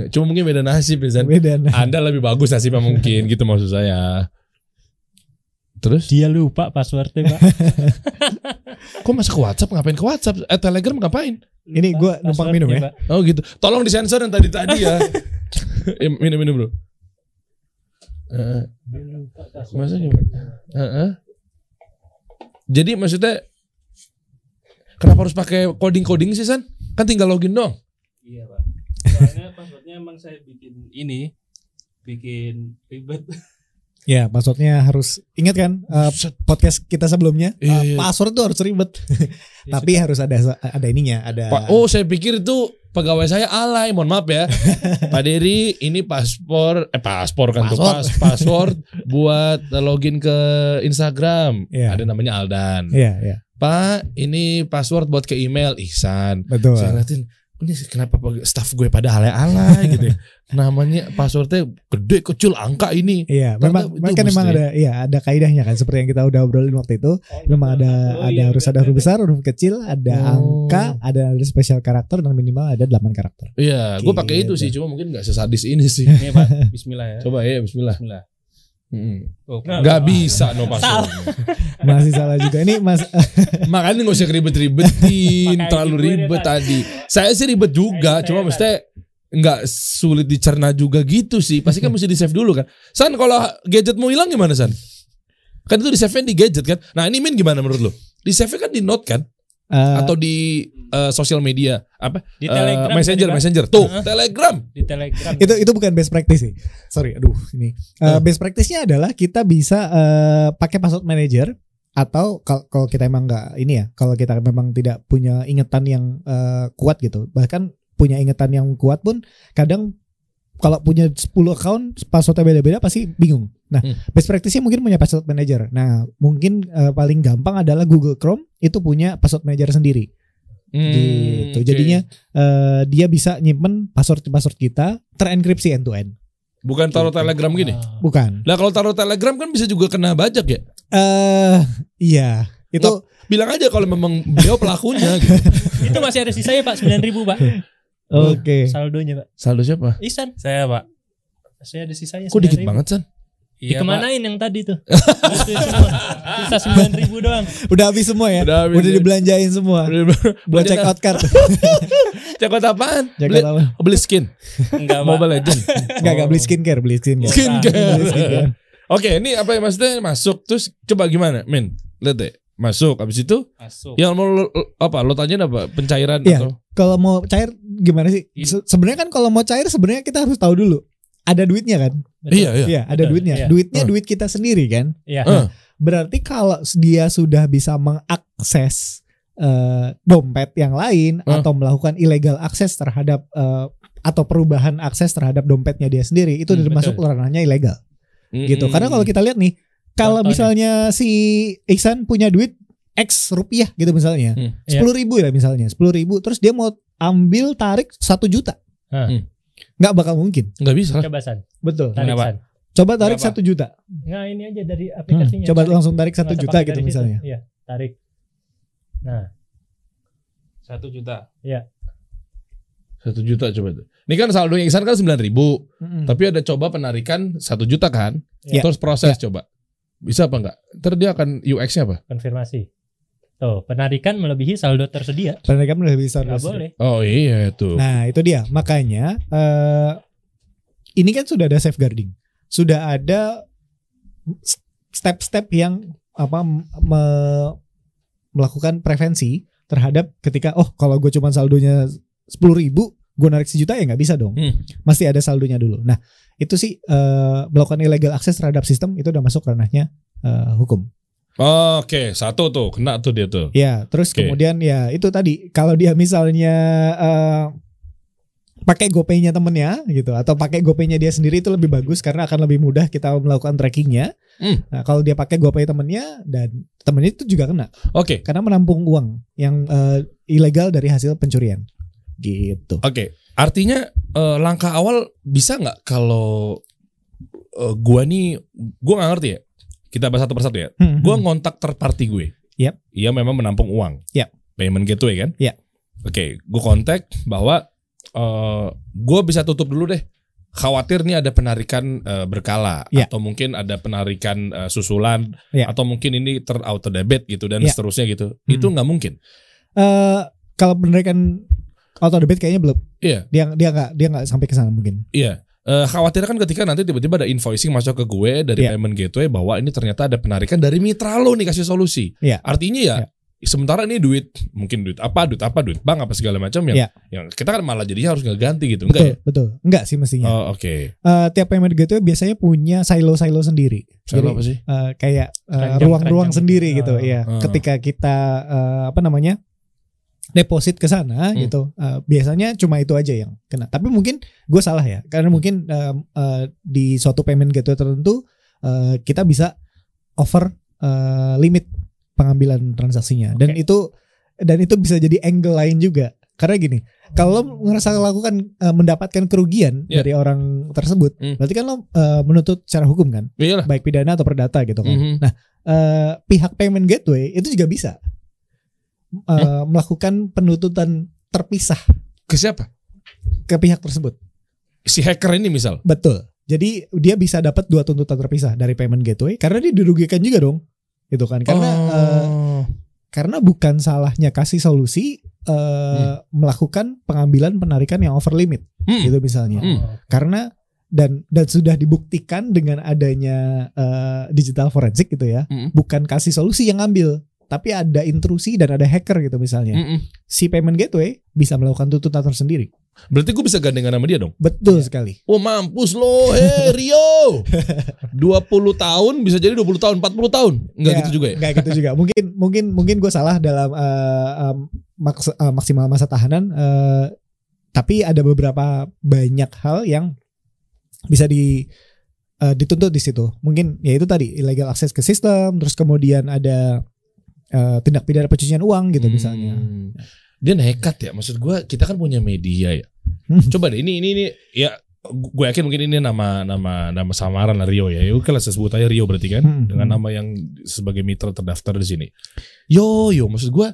Cuma mungkin beda nasib ya, San. Beda. Anda lebih bagus nasibnya mungkin gitu maksud saya. Terus Dia lupa passwordnya Pak. kok masuk ke WhatsApp ngapain ke WhatsApp? Eh Telegram ngapain? Ini gue numpang minum ya. Pak. Oh gitu. Tolong disensor yang tadi tadi ya. Eh, minum minum bro. Eh, masa gimana? Eh, eh. Jadi maksudnya kenapa harus pakai coding coding sih San? Kan tinggal login dong. Iya, Pak. Soalnya passwordnya emang saya bikin ini bikin ribet. Ya, passwordnya harus ingat kan Set. podcast kita sebelumnya Iya, eh, iya. password tuh harus ribet. Tapi harus ada ada ininya, ada oh saya pikir itu pegawai saya alay, mohon maaf ya. Pak Dery, ini paspor, eh paspor kan tuh, Password. pas, password buat login ke Instagram. Iya. Ada namanya Aldan. Iya, iya. Pak, ini password buat ke email Ihsan. Betul. Saya ini kenapa staff gue pada alay-alay gitu ya. Namanya passwordnya gede kecil angka ini. Iya, memang kan memang ada iya ada kaidahnya kan seperti yang kita udah obrolin waktu itu. memang ada Oh, ada iya, harus benar, ada huruf benar. besar, huruf kecil, ada Oh. angka, ada ada spesial karakter dan minimal ada 8 karakter. Iya, gue pakai itu Gitu. sih, cuma mungkin nggak sesadis ini sih. Ini, Pak. Bismillah ya. Coba ya, Bismillah. Bismillah. Hmm. Oh, Nggak bisa no password. Masih salah juga. Ini Mas Makanya nggak usah ribet-ribetin, terlalu deh, ribet tadi. Saya sih ribet juga, cuma mesti nggak sulit dicerna juga gitu sih. Pasti kan mesti di save dulu kan. San kalau gadgetmu hilang gimana San? Kan itu di save di gadget kan. Nah ini Min gimana menurut lo? Di save kan di note kan? Eh, Atau di eh, sosial media apa? Di Eh, Telegram messenger, messenger. Tuh, Heeh. Telegram. di Telegram. itu itu bukan best practice sih. Sorry, aduh ini. Eh, Hmm. best practice-nya adalah kita bisa eh, pakai password manager atau kal- kalau kita emang nggak ini ya, kalau kita memang tidak punya ingatan yang eh, kuat gitu. Bahkan punya ingatan yang kuat pun kadang kalau punya 10 account passwordnya beda-beda pasti bingung. Nah, Hmm. best practice-nya mungkin punya password manager. Nah, mungkin eh, paling gampang adalah Google Chrome itu punya password manager sendiri Hmm, gitu. oke. Jadinya eh, dia bisa nyimpen password-password kita terenkripsi end to end. bukan taruh Telegram gini. Ah. Bukan. Lah kalau taruh Telegram kan bisa juga kena bajak ya. Eh iya, itu Bilang aja kalau memang beliau pelakunya gitu. Itu masih ada sisanya Pak 9000 Pak. Oke. Saldonya Pak. Saldo siapa? Ihsan, Saya pak. saya ada sisanya. Kok dikit 9.000. banget San? Iya, Pak. Dikemanain yang tadi tuh? Sisa 9000 doang. Udah habis semua ya. Udah Udah, habis. dibelanjain semua. Buat check out card. Cekot apaan? check Beli, out apa? beli skin Enggak. Mobile Legend. Enggak enggak beli skincare, beli skincare. Skincare. Oke, ini apa yang maksudnya masuk terus coba gimana, Min? Lihat deh. Masuk habis itu Masuk. yang mau lo, apa? Lo tanyain apa? Pencairan Iya. atau Kalau mau cair gimana sih? Se- sebenarnya kan kalau mau cair sebenarnya kita harus tahu dulu. Ada duitnya kan? Betul. Iya, iya. Iya, ada Betul, duitnya. iya. Duitnya Eh. duit kita sendiri kan? Iya. Eh. Berarti kalau dia sudah bisa mengakses eh, dompet yang lain Eh. atau melakukan illegal akses terhadap eh, atau perubahan akses terhadap dompetnya dia sendiri itu Hmm, udah masuk ranahnya ilegal gitu. Mm-mm. Karena kalau kita lihat nih, kalau misalnya si Iksan punya duit X rupiah gitu misalnya, Hmm. sepuluh ribu ya misalnya, sepuluh ribu, terus dia mau ambil tarik satu juta. Hmm. nggak bakal mungkin, nggak bisa. Coba San, betul. tarik? San. Coba tarik satu juta, Nah, ini aja dari aplikasinya. coba Tarik. langsung tarik satu juta gitu misalnya. Iya, tarik. Nah, Satu juta. Satu juta coba tuh. Ini kan saldonya Iksan kan sembilan ribu, Mm-mm. tapi ada coba penarikan satu juta kan? Iya. Terus proses coba. Bisa apa enggak? Ntar dia akan UX-nya apa? konfirmasi. Tuh, penarikan melebihi saldo tersedia. Penarikan bisa Nggak terus. boleh. Oh iya tuh. Nah itu dia makanya eh ini kan sudah ada safeguarding, sudah ada step-step yang apa me- melakukan prevensi terhadap ketika oh kalau gue cuma saldonya sepuluh ribu gue narik sejuta ya nggak bisa dong, Hmm. masih ada saldonya dulu. Nah itu sih eh, melakukan illegal akses terhadap sistem itu udah masuk ranahnya eh, hukum. Oke, satu tuh kena tuh dia tuh. Ya, terus Oke. kemudian ya itu tadi kalau dia misalnya eh, pakai GoPay-nya temennya gitu atau pakai GoPay-nya dia sendiri itu lebih bagus karena akan lebih mudah kita melakukan trackingnya. Hmm. Nah, kalau dia pakai GoPay temennya dan temennya itu juga kena Oke, karena menampung uang yang eh, ilegal dari hasil pencurian. Gitu. oke. Artinya eh, langkah awal bisa nggak kalau eh, gua nih, gua nggak ngerti ya. Kita bahas satu persatu ya. Hmm, Gua hmm. ngontak third party gue. Yap. Iya memang menampung uang. Yap. Payment gateway kan? Yap. Oke, gue kontak bahwa eh gue bisa tutup dulu deh. Khawatir nih ada penarikan eh, berkala Ya. atau mungkin ada penarikan eh, susulan Ya. atau mungkin ini ter auto debit gitu dan Ya. seterusnya gitu. Hmm. Itu nggak mungkin. Eh, kalau penarikan auto debit kayaknya belum. Iya. Dia dia nggak dia nggak sampai ke sana mungkin. Iya. Eh khawatir kan ketika nanti tiba-tiba ada invoicing masuk ke gue dari Iya. payment gateway bahwa ini ternyata ada penarikan dari mitra lo nih kasih solusi. Iya. Artinya ya Iya. sementara ini duit mungkin duit apa duit apa duit bank apa segala macam yang Iya. yang kita kan malah jadinya harus ngeganti gitu Betul, enggak ya? betul. Enggak sih mestinya. Oh oke. Eh, tiap payment gateway biasanya punya silo-silo sendiri. Silo Jadi, apa sih? eh, kayak ruang-ruang keranjang sendiri gitu. gitu, Oh. ya. Oh. Ketika kita eh, apa namanya deposit ke sana Hmm. gitu, eh, biasanya cuma itu aja yang kena. Tapi mungkin gue salah ya, karena mungkin eh, eh, di suatu payment gateway tertentu eh, kita bisa over eh, limit pengambilan transaksinya, dan Oke. itu dan itu bisa jadi angle lain juga. Karena gini, kalau lo ngerasa lakukan eh, mendapatkan kerugian Ya. dari orang tersebut, Hmm. berarti kan lo eh, menuntut secara hukum kan, Iyalah. baik pidana atau perdata gitu kan. Mhm. Nah, eh, pihak payment gateway itu juga bisa eh, melakukan penuntutan terpisah Ke siapa? ke pihak tersebut. Si hacker ini misal. Betul. Jadi dia bisa dapat dua tuntutan terpisah dari payment gateway karena dia dirugikan juga dong. Gitu kan. Karena Oh. karena bukan salahnya kasih solusi eh, melakukan pengambilan penarikan yang over limit Hmm. gitu misalnya. Hmm. Karena dan dan sudah dibuktikan dengan adanya eh, digital forensik gitu ya. Hmm. Bukan kasih solusi yang ngambil, tapi ada intrusi dan ada hacker gitu misalnya. Mm-mm. Si payment gateway bisa melakukan tuntutan tersendiri. Berarti gue bisa gandengan sama dia dong. Betul sekali. Oh mampus lo, hei Rio. 20 tahun bisa jadi 20 tahun, 40 tahun. Enggak Ya, gitu juga ya? Nggak gitu juga. Mungkin mungkin mungkin gue salah dalam eh, em, maks- eh, maksimal masa tahanan. eh, tapi ada beberapa banyak hal yang bisa di eh, dituntut di situ. Mungkin ya itu tadi illegal access ke sistem, terus kemudian ada eh, tindak pidana pencucian uang gitu misalnya. Hmm. Dia nekat ya. Maksud gue kita kan punya media ya. Hmm. Coba deh ini ini ini ya gue yakin mungkin ini nama nama nama samaran lah Rio ya. Ya kalau saya sebut aja Rio berarti kan Hmm. dengan nama yang sebagai mitra terdaftar di sini. Yo yo maksud gue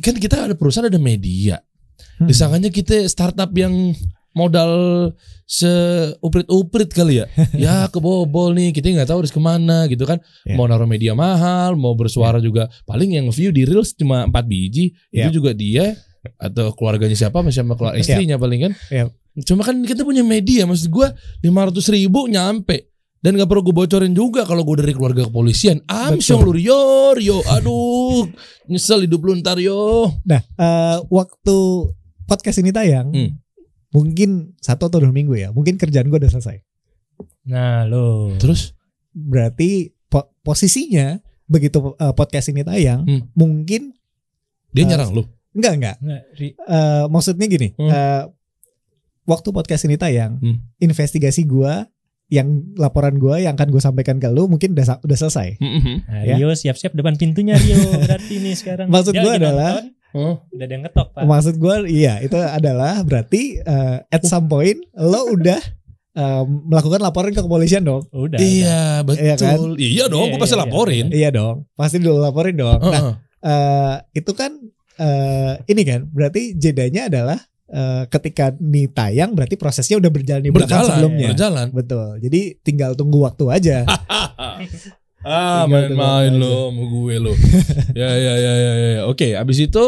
kan kita ada perusahaan ada media. Hmm. Disangkanya kita startup yang modal seuprit-uprit kali ya. ya kebobol nih, kita nggak tahu harus ke mana gitu kan. Ya. Mau naruh media mahal, mau bersuara juga. Paling yang view di reels cuma 4 biji. Ya. Itu juga dia atau keluarganya siapa, masih sama keluarga Ya. istrinya paling kan. Ya. Cuma kan kita punya media, maksud gua 500 ribu nyampe. Dan gak perlu gue bocorin juga kalau gue dari keluarga kepolisian. Amsyong lu Rio, Rio. Aduh, nyesel hidup lu ntar Yo. Nah, eh, waktu podcast ini tayang, Hmm. Mungkin satu atau dua minggu ya. Mungkin kerjaan gue udah selesai. Nah, lo. Terus? berarti po- posisinya begitu uh, podcast ini tayang Hmm. mungkin Dia Eh, nyerang lu. enggak enggak Nggak, Ri- Eh, maksudnya gini Hmm. eh, waktu podcast ini tayang Hmm. investigasi gua yang laporan gua yang akan gue sampaikan ke lu mungkin udah udah selesai Mhm. Nah, Ya. Rio siap-siap depan pintunya Rio berarti nih sekarang. Maksud lagi adalah- nonton, Oh. udah ada yang ngetok pak. maksud gua iya itu adalah berarti eh, at some point lo udah eh, melakukan laporan ke kepolisian dong Udah. udah. Iya betul. Iya kan? Iya dong, Iya, gue pasti iya, laporin. iya dong pasti dulu laporin dong nah Heeh. eh, itu kan eh, ini kan berarti jedanya adalah eh, ketika nih tayang berarti prosesnya udah berjalan di belakang berjalan, sebelumnya. berjalan. Betul. Jadi tinggal tunggu waktu aja. ah, main-main lo sama gue lo. ya, ya, ya, ya, ya. Oke, abis itu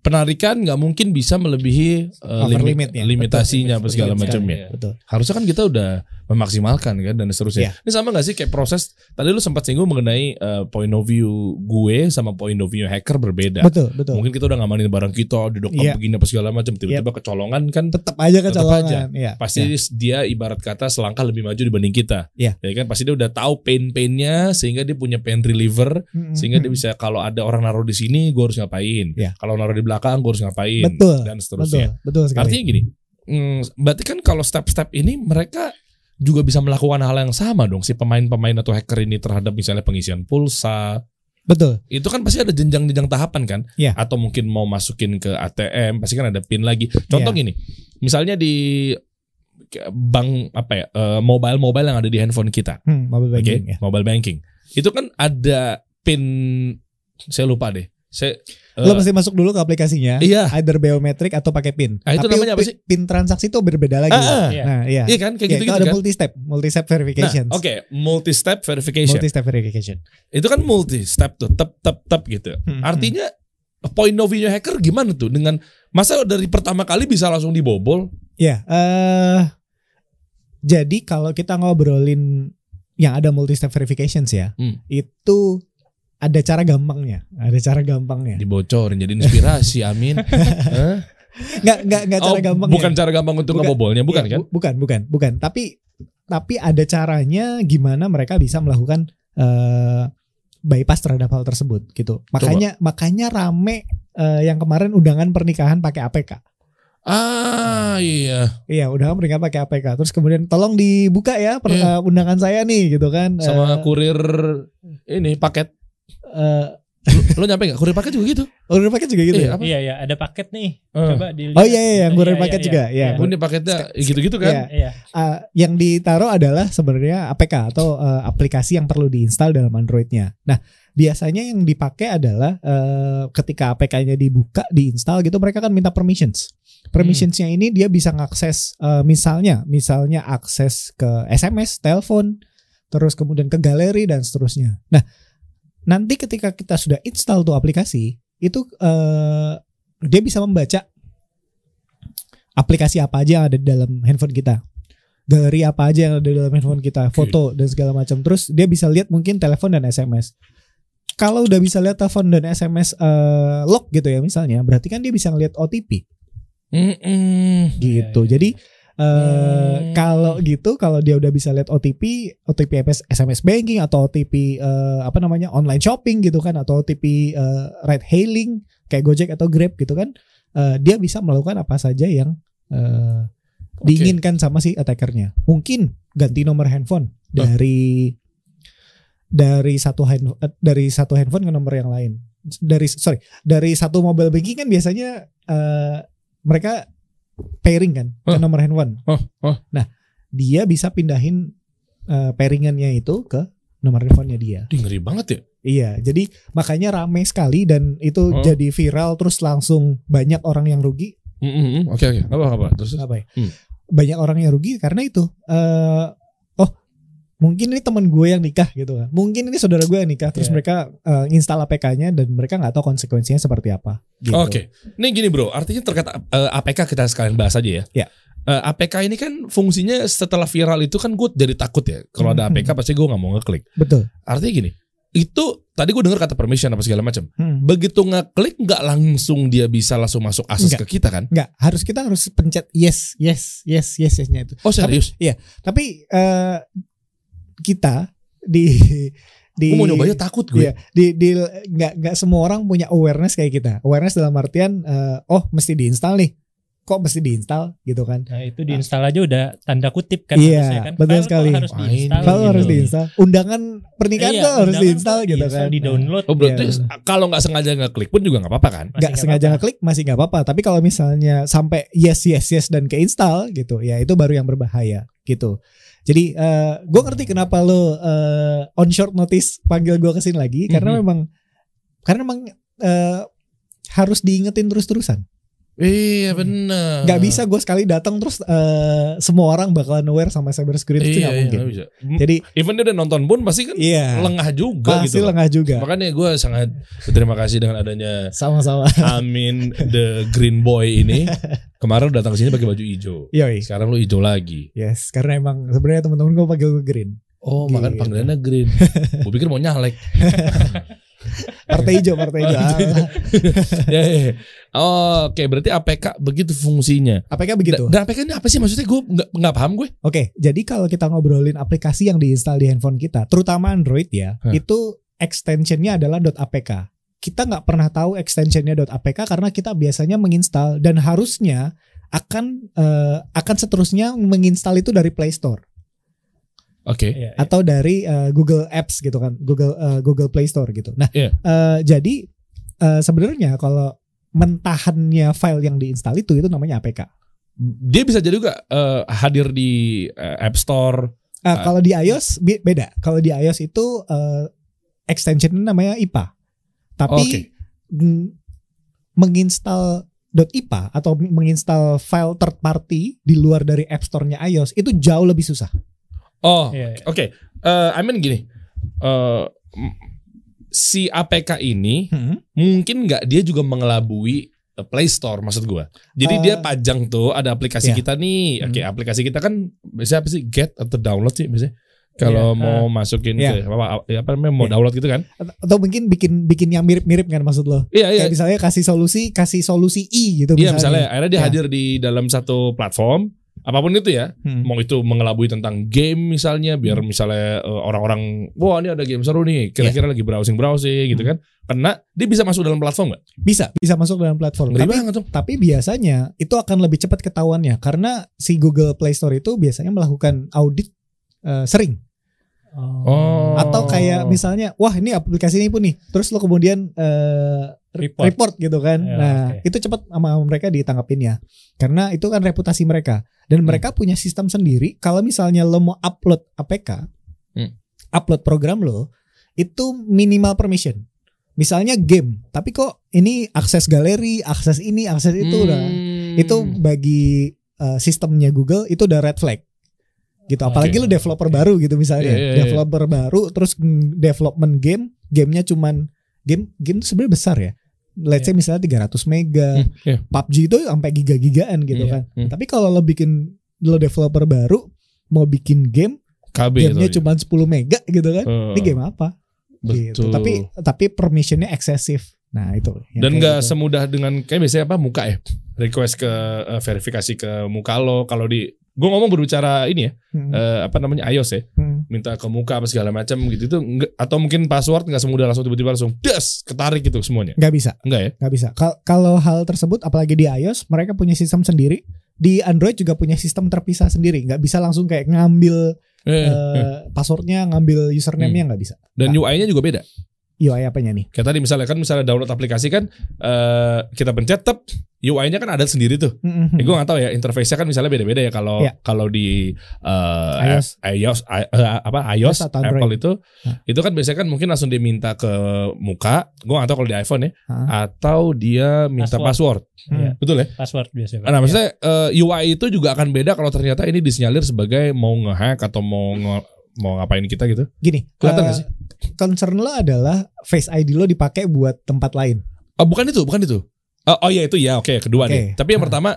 penarikan nggak mungkin bisa melebihi uh, limit- limitnya. limitasinya apa Betul. segala Betul macamnya. Betul. Harusnya kan kita udah memaksimalkan kan dan seterusnya. Iya. Ini sama gak sih kayak proses tadi lu sempat singgung mengenai uh, point of view gue sama point of view hacker berbeda. Betul, betul. Mungkin kita udah ngamanin barang kita, duduk Iya. begini apa segala macam, tiba-tiba kecolongan kan Tetap aja kecolongan. Iya. pasti dia ibarat kata selangkah lebih maju dibanding kita. Iya. Ya kan pasti dia udah tahu pain-painnya sehingga dia punya pain reliever Mm-mm. sehingga dia bisa kalau ada orang naruh di sini gue harus ngapain. Iya. Kalau naruh di belakang gue harus ngapain Betul, dan betul, seterusnya. betul sekali. Artinya gini, mm, berarti kan kalau step-step ini mereka juga bisa melakukan hal yang sama dong si pemain-pemain atau hacker ini terhadap misalnya pengisian pulsa. betul. Itu kan pasti ada jenjang-jenjang tahapan kan? Iya. Atau mungkin mau masukin ke ATM, pasti kan ada pin lagi. Contoh Iya. gini, misalnya di bank apa ya, eh, mobile-mobile yang ada di handphone kita, Hmm, mobile banking ya. mobile banking. Itu kan ada pin saya lupa deh. Saya eh, Lo mesti masuk dulu ke aplikasinya. Iya. Either biometrik atau pakai PIN. Ah, itu Tapi namanya apa pin- sih? PIN transaksi itu berbeda lagi. Ah. Iya. Nah, iya. Iya kan kayak Iya, gitu-gitu itu ada kan. multi step, multi step Nah, verification. oke, multi step verification. Multi step verification. Itu kan multi step tuh, tep tep tep gitu. Hmm, Artinya point of view hacker gimana tuh dengan masa dari pertama kali bisa langsung dibobol? Ya, eh jadi kalau kita ngobrolin yang ada multi step verifications ya, Hmm. itu ada cara gampangnya, ada cara gampangnya. Dibocorin jadi inspirasi, amin. Hah? Nggak nggak nggak cara Oh, gampangnya. bukan cara gampang untuk Bukan. ngebobolnya, bukan Iya, kan? bu- bukan, bukan, bukan. Tapi tapi ada caranya gimana mereka bisa melakukan eh bypass terhadap hal tersebut gitu. Makanya makanya rame eh, yang kemarin undangan pernikahan pakai APK. Ah, iya. Iya, undangan pernikahan pakai APK. Terus kemudian tolong dibuka ya per- eh, undangan saya nih gitu kan. Sama Eh, kurir ini paket. Eh, Lo nyampe nggak? Kurir paket juga gitu. Order paket juga gitu Iya, ya? apa? Iya ya, ada paket nih. Eh. Coba dilihat. Oh iya iya yang kurir Iya, paket iya, juga iya. ya. Oh, ini paketnya gitu-gitu kan? Iya. Iya. Uh, yang ditaruh adalah sebenarnya APK atau uh, aplikasi yang perlu diinstal dalam Androidnya. Nah, biasanya yang dipakai adalah eh, ketika APK-nya dibuka, diinstal gitu, mereka kan minta permissions. Permissionsnya ini dia bisa ngakses eh, misalnya, misalnya akses ke SMS, telepon, terus kemudian ke galeri dan seterusnya. Nah, nanti ketika kita sudah install tuh aplikasi, itu eh, dia bisa membaca aplikasi apa aja yang ada di dalam handphone kita. Galeri apa aja yang ada di dalam handphone kita, foto dan segala macam. Terus dia bisa lihat mungkin telepon dan SMS. Kalau udah bisa lihat telepon dan SMS eh, lock gitu ya misalnya, berarti kan dia bisa ngeliat OTP Mm-mm. gitu. iya, Jadi eh Hmm. kalau gitu kalau dia udah bisa lihat OTP, OTP MS SMS banking atau OTP eh, apa namanya online shopping gitu kan atau OTP eh, ride hailing kayak Gojek atau Grab gitu kan, eh, dia bisa melakukan apa saja yang eh, Oke. diinginkan sama si attackernya. Mungkin ganti nomor handphone dari dari satu hand, dari satu handphone ke nomor yang lain. Dari sorry dari satu mobile banking kan biasanya eh, mereka pairing kan ke Hah? nomor handphone. Oh, oh. Dia bisa pindahin eh, pairingannya itu ke nomor handphonenya dia. Ngeri banget ya. Iya, jadi makanya rame sekali dan itu Oh. jadi viral terus langsung banyak orang yang rugi. Oke oke. Apa apa. Terus Apa ya? Hmm. Banyak orang yang rugi karena itu. oh, mungkin ini teman gue yang nikah gitu kan. Mungkin ini saudara gue yang nikah terus Iya. mereka eh, install APK-nya dan mereka nggak tahu konsekuensinya seperti apa. Gitu. Oke. Ini gini bro, artinya terkait eh, APK kita sekalian bahas aja ya. Ya. Eh, APK ini kan fungsinya setelah viral itu kan gue jadi takut ya. Kalau ada Hmm. APK pasti gue nggak mau ngeklik. Betul. Artinya gini, itu tadi gue dengar kata permission apa segala macam. Hmm. Begitu ngeklik nggak langsung dia bisa langsung masuk akses Nggak. ke kita kan? Nggak, harus kita harus pencet yes, yes, yes, yes, yesnya itu. Oh serius? Tapi eh kita di di Gue mau nyobanya takut gue. Iya, di di nggak nggak semua orang punya awareness kayak kita. Awareness dalam artian eh, oh mesti diinstal nih. Kok mesti diinstal gitu kan? Nah itu diinstal aja udah tanda kutip kan Iya, kan. betul File sekali. harus diinstal. Kalau gitu. harus diinstal. Undangan pernikahan Iya, tuh harus undangan diinstal gitu kan. Di download. Oh berarti Iya. kalau nggak sengaja ngeklik pun juga nggak apa-apa kan? Nggak nggak sengaja apa-apa. ngeklik masih nggak apa-apa. Tapi kalau misalnya sampai yes yes yes dan keinstall gitu, ya itu baru yang berbahaya gitu. Jadi eh gue ngerti kenapa lo eh, on short notice panggil gue ke sini lagi karena Mhm. memang karena memang eh, harus diingetin terus-terusan. Iya benar. Nggak bisa gue sekali datang terus eh, semua orang bakalan aware sama cyber security itu Iya, nggak iya, mungkin. nggak bisa. Jadi Even dia udah nonton pun pasti kan iya lengah juga pasti gitu. loh. lengah juga. Makanya gue sangat berterima kasih dengan adanya Sama-sama. Amin the Green Boy ini. Kemarin datang ke sini pakai baju hijau. Yoi. Sekarang lu hijau lagi. Yes, karena emang sebenarnya teman-teman gue panggil gue green. Oh, Gitu. makan panggilannya Green. gue pikir mau nyalek. Partai hijau, partai hijau. Ah, Ya, ya, ya. Oh, Oke, berarti APK begitu fungsinya. APK begitu. Dan, dan APK ini apa sih maksudnya? Gue nggak nggak paham gue. Oke, jadi kalau kita ngobrolin aplikasi yang diinstal di handphone kita, terutama Android ya, Hah. itu extensionnya adalah .apk. Kita nggak pernah tahu extensionnya .apk karena kita biasanya menginstal dan harusnya akan eh, akan seterusnya menginstal itu dari Play Store Oke. Iya, iya. atau dari eh, Google Apps gitu kan, Google eh, Google Play Store gitu. Nah, Iya. eh, jadi eh, sebenarnya kalau mentahannya file yang diinstal itu itu namanya APK. Dia bisa jadi juga eh, hadir di eh, App Store. Eh, Ah. kalau di iOS be- beda. Kalau di iOS itu eh, extensionnya namanya IPA. Tapi Oke. mm, menginstal .ipa atau menginstal file third party di luar dari App Store-nya iOS itu jauh lebih susah. Oh, Iya, iya. oke. Eh, I mean gini. eh, m- si APK ini mungkin nggak dia juga mengelabui Play Store maksud gua. Jadi Eh, dia pajang tuh ada aplikasi iya. kita nih. Oke, Hmm. aplikasi kita kan biasanya apa sih? Get atau download sih biasanya. Kalau Iya, mau masukin Iya. ke apa, apa namanya mau Iya. download gitu kan? Atau- mungkin bikin bikin yang mirip-mirip kan maksud lo? Iya, iya. Kayak misalnya kasih solusi, kasih solusi I gitu Iya, misalnya akhirnya dia Iya. hadir di dalam satu platform apa pun itu ya. Hmm. Mau itu mengelabui tentang game misalnya biar misalnya eh, orang-orang wah ini ada game seru nih, kira-kira lagi browsing-browsing gitu Hmm. kan. Kena dia bisa masuk dalam platform nggak? Bisa, bisa masuk dalam platform. Ngeri Tapi banget tuh. Tapi biasanya itu akan lebih cepat ketahuannya karena si Google Play Store itu biasanya melakukan audit eh, sering Oh. atau kayak misalnya wah ini aplikasi ini pun nih terus lo kemudian eh, Report. report gitu kan. Ya, nah, oke. itu cepat sama mereka ditanggapin ya. Karena itu kan reputasi mereka dan mereka punya sistem sendiri kalau misalnya lo mau upload APK, Hmm. upload program lo itu minimal permission. Misalnya game, tapi kok ini akses galeri, akses ini, akses itu udah Hmm. itu bagi uh, sistemnya Google itu udah red flag gitu apalagi Oke. lu developer baru gitu misalnya Iya, iya, iya. developer baru terus mm, development game gamenya cuman game game sebenarnya besar ya let's say misalnya 300 mega Hmm, iya. PUBG itu sampai giga-gigaan gitu Iya, kan hmm. tapi kalau lo bikin lo developer baru mau bikin game KB gamenya itu. cuma 10 mega gitu kan Heeh. ini game apa gitu tapi tapi permissionnya eksesif nah itu dan nggak gitu. semudah dengan kayak biasanya apa muka ya request ke eh, verifikasi ke muka lo kalau di gue ngomong berbicara ini ya Hmm, eh, apa namanya iOS ya hmm. minta ke muka apa segala macam gitu itu nggak- atau mungkin password nggak semudah langsung tiba-tiba langsung das ketarik gitu semuanya nggak bisa enggak ya nggak bisa. Kal- kalau hal tersebut, apalagi di iOS, mereka punya sistem sendiri. Di Android juga punya sistem terpisah sendiri. Nggak bisa langsung kayak ngambil Eh, eh. eh, passwordnya, ngambil username-nya nggak bisa. dan UI-nya juga beda UI apanya nih? kayak tadi misalnya kan misalnya download aplikasi kan eh, kita pencet tep UI-nya kan ada sendiri tuh Mm-mm. Ya, gue gak tahu ya interface-nya kan misalnya beda-beda ya kalau Iya. kalau di eh, iOS. iOS i- eh, apa iOS iOS atau Android. Apple itu Hah. itu kan biasanya kan mungkin langsung diminta ke muka gue gak tahu kalau di iPhone ya Hah? atau dia minta password, Hmm. Iya. betul ya password biasanya nah maksudnya eh, UI itu juga akan beda kalau ternyata ini disinyalir sebagai mau ngehack atau mau nge- mau ngapain kita gitu Gini, Kelihatan eh, nggak sih? Concern lo adalah Face ID lo dipakai buat tempat lain. oh bukan itu bukan itu oh, oh iya itu ya oke kedua Oke. nih tapi yang Hah. pertama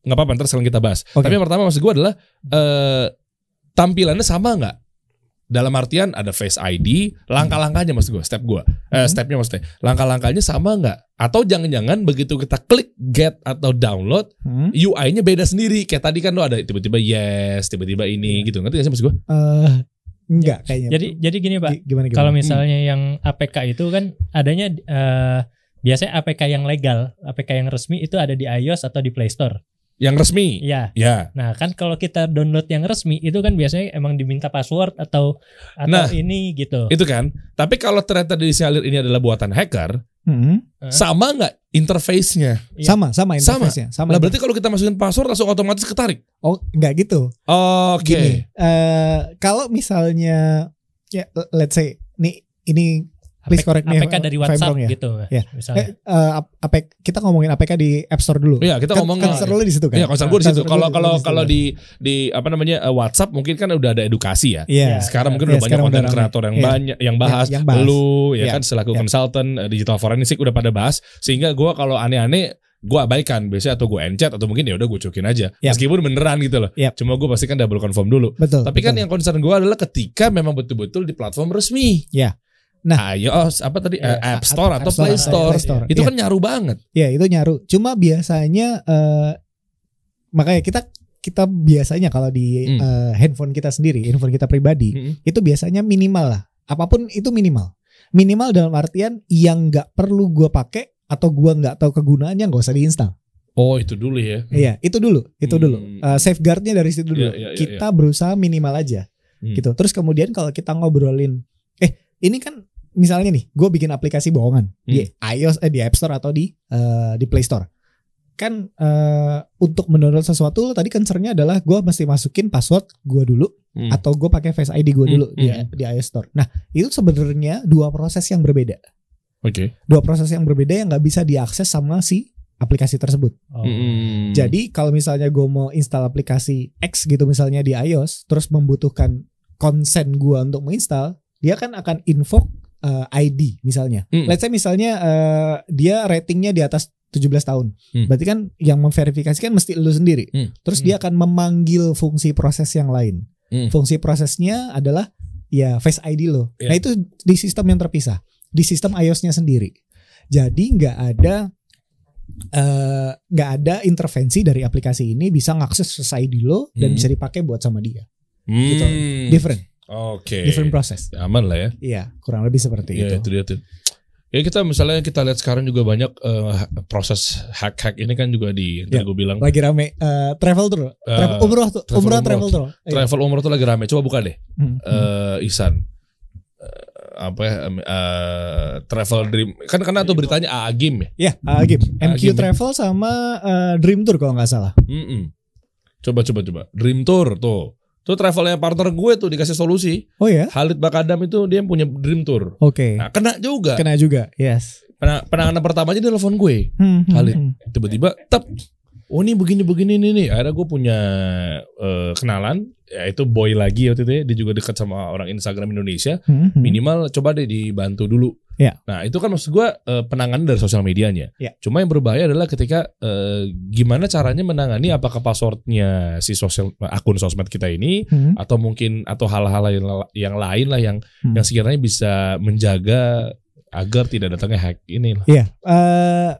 nggak apa-apa ntar sekarang kita bahas Oke. Tapi yang pertama maksud gue adalah eh, tampilannya sama nggak? Dalam artian ada Face ID, langkah-langkahnya maksud gue, step gue, eh, Hmm. stepnya maksudnya, langkah-langkahnya sama nggak? Atau jangan-jangan begitu kita klik get atau download, Hmm? UI-nya beda sendiri. Kayak tadi kan lo ada tiba-tiba yes, tiba-tiba ini gitu, ngerti gak sih maksud gue? Eh, enggak kayaknya. jadi jadi gini pak Gi- gimana gimana? kalau misalnya yang APK itu kan adanya eh, biasanya APK yang legal APK yang resmi itu ada di iOS atau di Play Store Yang resmi, ya ya. nah kan kalau kita download yang resmi itu kan biasanya emang diminta password atau atau Nah, ini gitu Itu kan. Tapi kalau ternyata disinyalir ini adalah buatan hacker, Hmm. Hah? sama nggak interface-nya? Iya. Sama, sama interface-nya. Sama. Nah berarti kalau kita masukin password langsung otomatis ketarik. Oh, enggak gitu. Oke. Gini, eh kalau misalnya ya let's say nih ini please correct me APK dari WhatsApp wrong ya. gitu Ya. misalnya eh, eh, ap- APK kita ngomongin APK di App Store dulu. Iya, kita Kan- ngomong concern lo di situ kan? Iya, concern gue di situ. Concern Kalau kalau situ kalau kan. di di apa namanya eh, WhatsApp mungkin kan udah ada edukasi ya. Iya. Sekarang mungkin Iya, udah banyak konten kreator yang Iya. banyak yang bahas, yang bahas. lu ya Iya. kan selaku Iya. konsultan eh, digital forensik udah pada bahas sehingga gua kalau aneh-aneh gua abaikan biasanya atau gue encet atau mungkin ya udah gue cuekin aja Iya. meskipun beneran gitu loh Iya. cuma gue pasti kan double confirm dulu Betul. tapi kan betul. yang concern gue adalah ketika memang betul-betul di platform resmi Iya. Nah. iOS apa tadi Iya, Eh, App Store atau Play Store, Play Store. itu Iya. kan nyaru banget Ya itu nyaru. Cuma biasanya eh makanya kita kita biasanya kalau di Hmm. eh, handphone kita sendiri, handphone kita pribadi, Mm-mm. itu biasanya minimal lah. Apa pun itu minimal. Minimal dalam artian yang nggak perlu gua pakai atau gua nggak tahu kegunaannya nggak usah diinstal. oh itu dulu ya Iya, itu dulu, itu dulu. Hmm. Eh, safeguardnya dari situ dulu. Iya, iya, iya, kita berusaha minimal aja, Hmm. gitu. Terus kemudian kalau kita ngobrolin, eh ini kan misalnya nih, gue bikin aplikasi bohongan di Hmm. iOS, eh, di App Store atau di eh, di Play Store. Kan eh, untuk mendownload sesuatu tadi concernnya adalah gue mesti masukin password gue dulu Hmm. atau gue pakai Face ID gue Hmm, dulu di, hmm. di iOS Store. Nah itu sebenarnya dua proses yang berbeda, oke dua proses yang berbeda yang nggak bisa diakses sama si aplikasi tersebut. Oh. Mm-mm. Jadi kalau misalnya gue mau install aplikasi X gitu misalnya di iOS, terus membutuhkan konsen gue untuk menginstal, dia kan akan invoke uh, ID misalnya. Mm. Let's say misalnya uh, dia ratingnya di atas 17 tahun, Mm. berarti kan yang memverifikasikan mesti lu sendiri. Mm. Terus Mm. dia akan memanggil fungsi proses yang lain. Mm. Fungsi prosesnya adalah ya Face ID lo. Yeah. Nah itu di sistem yang terpisah, di sistem iOS-nya sendiri. Jadi nggak ada eh, nggak ada intervensi dari aplikasi ini bisa ngakses Face ID lo dan Hmm. bisa dipakai buat sama dia. Hmm. gitu. Different, Oke. different process. Aman lah ya. Iya, kurang lebih seperti Iya itu. itu dia tuh. Ya kita misalnya kita lihat sekarang juga banyak eh, proses hack-hack ini kan juga di Ya. gue bilang Lagi rame eh, travel tour, travel Eh, umroh tuh, travel umroh travel tour. Iya. travel umroh tuh lagi rame. Coba buka deh, Hmm, hmm. eh Ihsan. Eh, apa ya eh, travel dream kan karena tuh beritanya AA game ya. Ya, uh, game. Ah, MQ game. Travel sama uh, Dream Tour kalau nggak salah. Mm-mm. Coba coba coba Dream Tour tuh. Itu travelnya partner gue tuh dikasih solusi. Oh ya? Khalid Bakadam itu dia punya dream tour. Oke. Nah, kena juga. Kena juga. Yes. Pena- penanganan pertamanya dia telepon gue. Hmm, hmm, Khalid. hmm. Tiba-tiba, tep. Oh ini begini begini nih nih. Akhirnya gue punya eh, kenalan, yaitu boy lagi waktu itu ya. Dia juga dekat sama orang Instagram Indonesia. Hmm, hmm. Minimal coba deh dibantu dulu. Ya. Nah itu kan maksud gue eh, penanganan dari sosial medianya. Ya. Cuma yang berbahaya adalah ketika eh, gimana caranya menangani apakah passwordnya si sosial akun sosmed kita ini Hmm, atau mungkin atau hal-hal yang, yang lain lah yang Hmm. yang sekiranya bisa menjaga agar tidak datangnya hack ini. Iya. Eh,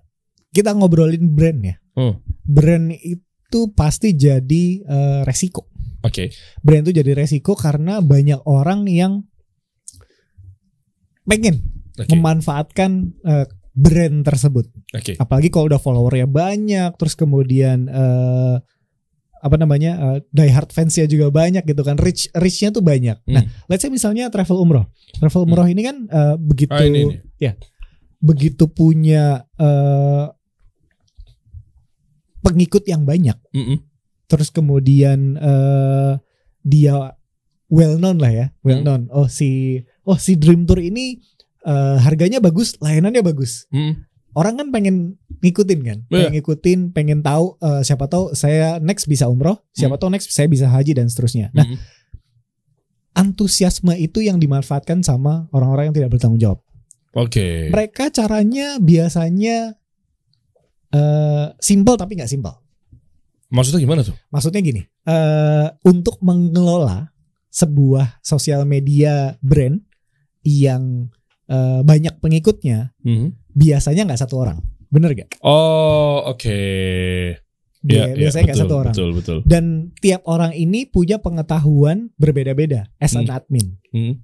kita ngobrolin brand ya. Hmm. Brand itu pasti jadi eh, resiko. Oke. Brand itu jadi resiko karena banyak orang yang pengen Oke. memanfaatkan eh, brand tersebut. Oke. Apalagi kalau udah followernya banyak, terus kemudian eh, apa namanya eh, die hard fansnya juga banyak gitu kan, reach reachnya tuh banyak. Hmm. Nah, let's say misalnya travel umroh, travel umroh ini kan eh, begitu Ah, ini, ini. ya begitu punya eh, pengikut yang banyak, Mm-mm. terus kemudian eh, dia well known lah ya, well Hmm. known. Oh si oh si Dream Tour ini eh, harganya bagus, layanannya bagus Mm-mm. orang kan pengen ngikutin kan, Iya. pengen ngikutin, pengen tahu eh, siapa tahu saya next bisa umroh, siapa tahu next saya bisa haji dan seterusnya. Nah, antusiasme itu yang dimanfaatkan sama orang-orang yang tidak bertanggung jawab. Oke. Mereka caranya biasanya eh simple tapi nggak simple. Maksudnya gimana tuh? Maksudnya gini, eh untuk mengelola sebuah sosial media brand yang eh, banyak pengikutnya, Mhm. biasanya nggak satu orang, bener gak? Oh, oke. Bia- Iya, iya, biasanya nggak betul, satu orang. Betul, betul. dan tiap orang ini punya pengetahuan berbeda-beda as an Hmm. admin. Hmm.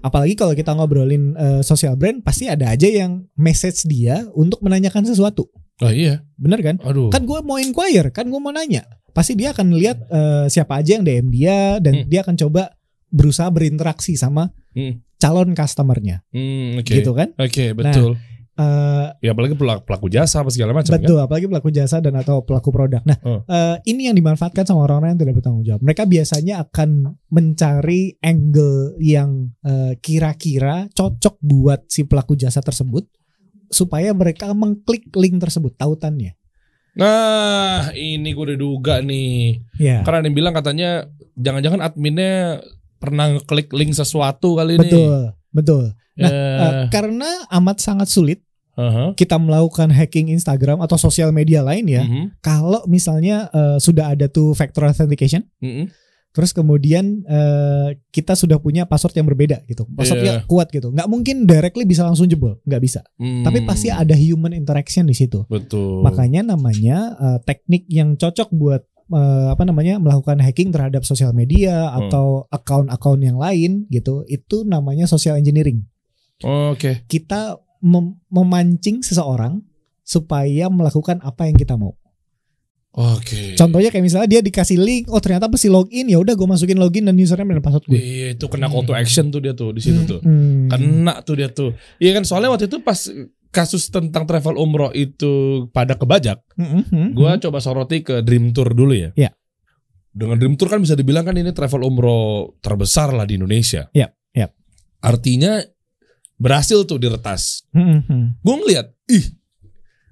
Apalagi kalau kita ngobrolin eh, social brand, pasti ada aja yang message dia untuk menanyakan sesuatu. Oh iya. Bener kan? Aduh. Kan gue mau inquire, kan gue mau nanya. Pasti dia akan lihat eh, siapa aja yang DM dia dan Hmm. dia akan coba berusaha berinteraksi sama Hmm. Calon customernya, Hmm, oke. gitu kan? Oke, betul. Eh, ya apalagi pelaku, pelaku jasa apa segala macam kan. Betul, apalagi pelaku jasa dan atau pelaku produk. Nah, Oh. eh, ini yang dimanfaatkan sama orang-orang yang tidak bertanggung jawab. Mereka biasanya akan mencari angle yang eh, kira-kira cocok buat si pelaku jasa tersebut supaya mereka mengklik link tersebut tautannya. Nah, ini gue udah duga nih. Ya, Karena ada yang bilang katanya jangan-jangan adminnya pernah ngeklik link sesuatu kali ini. betul, betul. Nah, Ya. eh, karena amat sangat sulit Aha. kita melakukan hacking Instagram atau sosial media lain ya. Mhm. Kalau misalnya eh, sudah ada tuh factor authentication Mhm. Terus kemudian eh, kita sudah punya password yang berbeda gitu. Passwordnya Iya. kuat gitu. Nggak mungkin directly bisa langsung jebol, nggak bisa. Hmm. Tapi pasti ada human interaction di situ. Betul. Makanya namanya eh, teknik yang cocok buat eh, apa namanya melakukan hacking terhadap sosial media Hmm. atau account-account yang lain gitu. Itu namanya social engineering. Oke. Kita mem- memancing seseorang supaya melakukan apa yang kita mau. Oke. Contohnya kayak misalnya dia dikasih link, oh ternyata pasti login, ya udah gue masukin login dan username dan password gue. Iya, itu kena call to action tuh dia tuh di situ tuh. Hmm. Kena tuh dia tuh. Iya kan soalnya waktu itu pas kasus tentang travel umroh itu pada kebajak, Hmm, hmm, gua hmm. coba soroti ke Dream Tour dulu ya. Iya. Dengan Dream Tour kan bisa dibilang kan ini travel umroh terbesar lah di Indonesia. Iya, iya. Artinya berhasil tuh diretas. Hmm, hmm. Gue ngeliat, ih,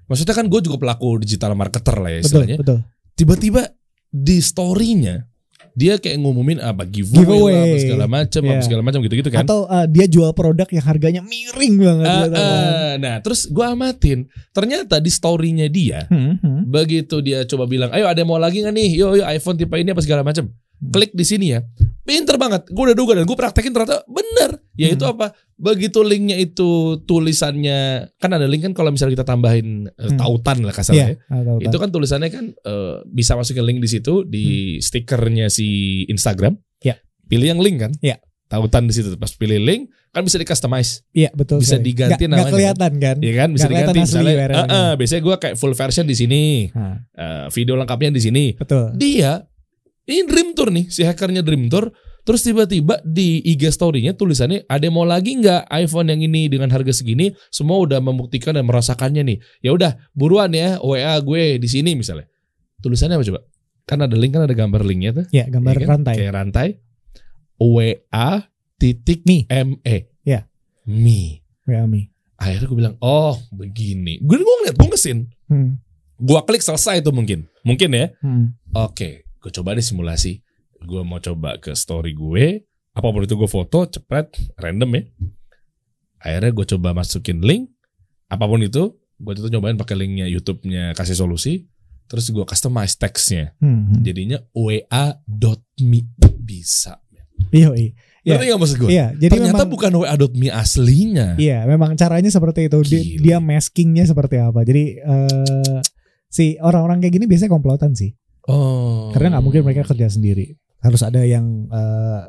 maksudnya kan gue juga pelaku digital marketer lah ya betul istilahnya. betul. Tiba-tiba di story-nya dia kayak ngumumin apa giveaway, Giveaway. lah, apa segala macam, apa Iya. segala macam gitu-gitu kan. Atau uh, dia jual produk yang harganya miring banget. Ah, gitu. ah. nah, terus gue amatin, ternyata di story-nya dia Hmm, hmm. begitu dia coba bilang, ayo ada yang mau lagi nggak nih? Yo, yo iPhone tipe ini apa segala macam. Hmm. Klik di sini ya. Pinter banget. Gue udah duga dan gue praktekin ternyata bener. Yaitu Hmm. apa? Begitu linknya itu tulisannya kan ada link kan kalau misalnya kita tambahin eh, Hmm. tautan lah kasarnya. Iya, ah, tahu, Itu kan tulisannya kan eh, bisa masukin link di situ di stikernya si Instagram. Hmm. Iya. Pilih yang link kan? Iya. Tautan di situ. Pas pilih link kan bisa di customize. Iya betul. bisa sekali. diganti Nggak- nggak namanya. kelihatan kan? Iya kan? Bisa kelihatan diganti asli misalnya. "Ah, ah, biasanya gue kayak full version di sini. Eh, video lengkapnya di sini. betul. Dia ini Dream Tour nih, si hackernya Dream Tour. Terus tiba-tiba di IG story-nya tulisannya ada mau lagi nggak iPhone yang ini dengan harga segini? Semua udah membuktikan dan merasakannya nih. Ya udah, buruan ya WA gue di sini misalnya. Tulisannya apa coba? kan ada link kan ada gambar linknya tuh. Ya, gambar Iya kan? rantai. Kayak rantai. WA titik Mi. ME. Ya. Mi. Realme. Akhirnya gue bilang, oh begini. Gue gue ngeliat, gue ngesin. Hmm. Gue klik selesai tuh mungkin. Mungkin ya. Hmm. Oke, gue coba deh simulasi. Gue mau coba ke story gue. Apa pun itu gue foto, cepet, random ya. Akhirnya gue coba masukin link. Apa pun itu, gue itu nyobain pakai linknya YouTube-nya kasih solusi. Terus gue customize teksnya. Hmm. Jadinya wa.me bisa. Iya, iya. Iya. Ngerti gak maksud gue? Iya, jadi Ternyata memang bukan wa.me aslinya. Iya, memang caranya seperti itu. Dia, Gila. dia maskingnya seperti apa. Jadi eh si orang-orang kayak gini biasanya komplotan sih. Oh. Karena nggak mungkin mereka kerja sendiri. Harus ada yang eh,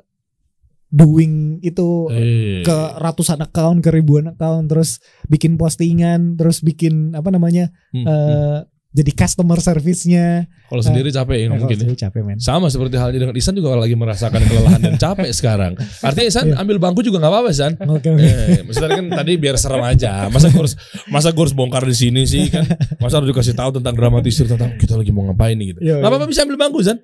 doing itu Eh. ke ratusan account, ke ribuan account, terus bikin postingan, terus bikin apa namanya Hmm, hmm. Eh jadi customer service-nya. Kalau sendiri capek ya Eh, mungkin ya. sendiri capek men. Sama seperti halnya dengan Isan juga lagi merasakan kelelahan dan capek sekarang. Artinya Isan Iya. ambil bangku juga nggak apa-apa San. Oke oke. Eh, maksudnya kan tadi biar serem aja. Masa gue harus masa gue harus bongkar di sini sih kan? Masa harus dikasih tahu tentang dramatisir tentang kita lagi mau ngapain nih gitu. Iya, Nggak iya. apa-apa bisa ambil bangku San.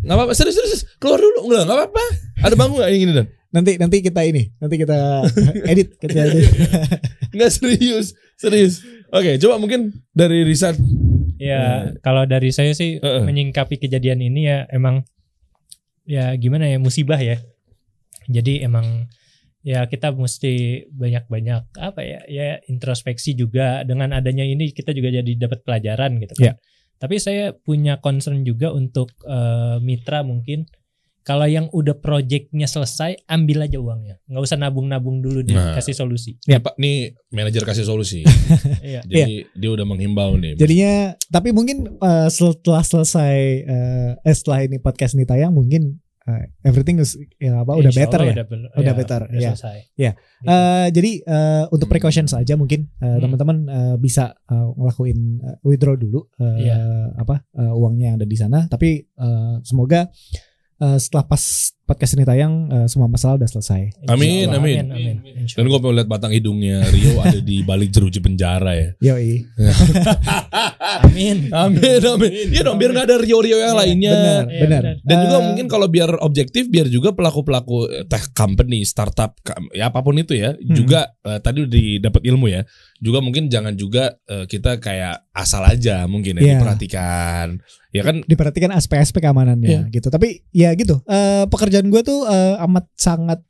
Nggak apa-apa serius serius keluar dulu enggak nggak apa-apa. Ada bangku nggak yang ini dan? Nanti nanti kita ini, nanti kita edit kita edit. Nggak serius serius. Oke coba mungkin dari Rizal. Ya, kalau dari saya sih Heeh. menyingkapi kejadian ini ya emang ya gimana ya musibah ya. Jadi emang ya kita mesti banyak-banyak apa ya ya introspeksi juga dengan adanya ini kita juga jadi dapat pelajaran gitu kan. Tapi saya punya concern juga untuk eh, mitra mungkin kalau yang udah projectnya selesai ambil aja uangnya nggak usah nabung-nabung dulu deh Nah. kasih solusi Ya Pak nih manajer kasih solusi. iya Jadi dia udah menghimbau nih. Jadinya tapi mungkin eh, setelah selesai eh, eh, setelah ini podcast ini tayang mungkin eh, everything is ya apa udah Insya better Allah ya. udah, ya, better, udah ya. selesai Ya. Gitu. Jadi eh, untuk Hmm. precaution saja mungkin eh, Hmm. teman-teman eh, bisa eh, ngelakuin eh, withdraw dulu eh, Iya. apa eh, uangnya yang ada di sana. Tapi eh, semoga eh, setelah pas podcast ini tayang eh, semua masalah udah selesai. Amin, Allah, amin. amin, Insya Dan gue mau lihat batang hidungnya Rio ada di balik jeruji penjara ya. Yoi. Amin. Amin, amin. Iya dong, biar nggak ada Rio-Rio yang Iya, lainnya. Benar, Iya, benar. Dan juga Eh, mungkin kalau biar objektif, biar juga pelaku-pelaku eh, tech company, startup, ya apa pun itu ya, Hmm. juga eh, tadi udah didapat ilmu ya. Juga mungkin jangan juga eh, kita kayak asal aja mungkin ya Iya. diperhatikan. Ya kan diperhatikan aspek-aspek keamanannya gitu. Tapi ya gitu. eh, pekerjaan gue tuh eh, amat sangat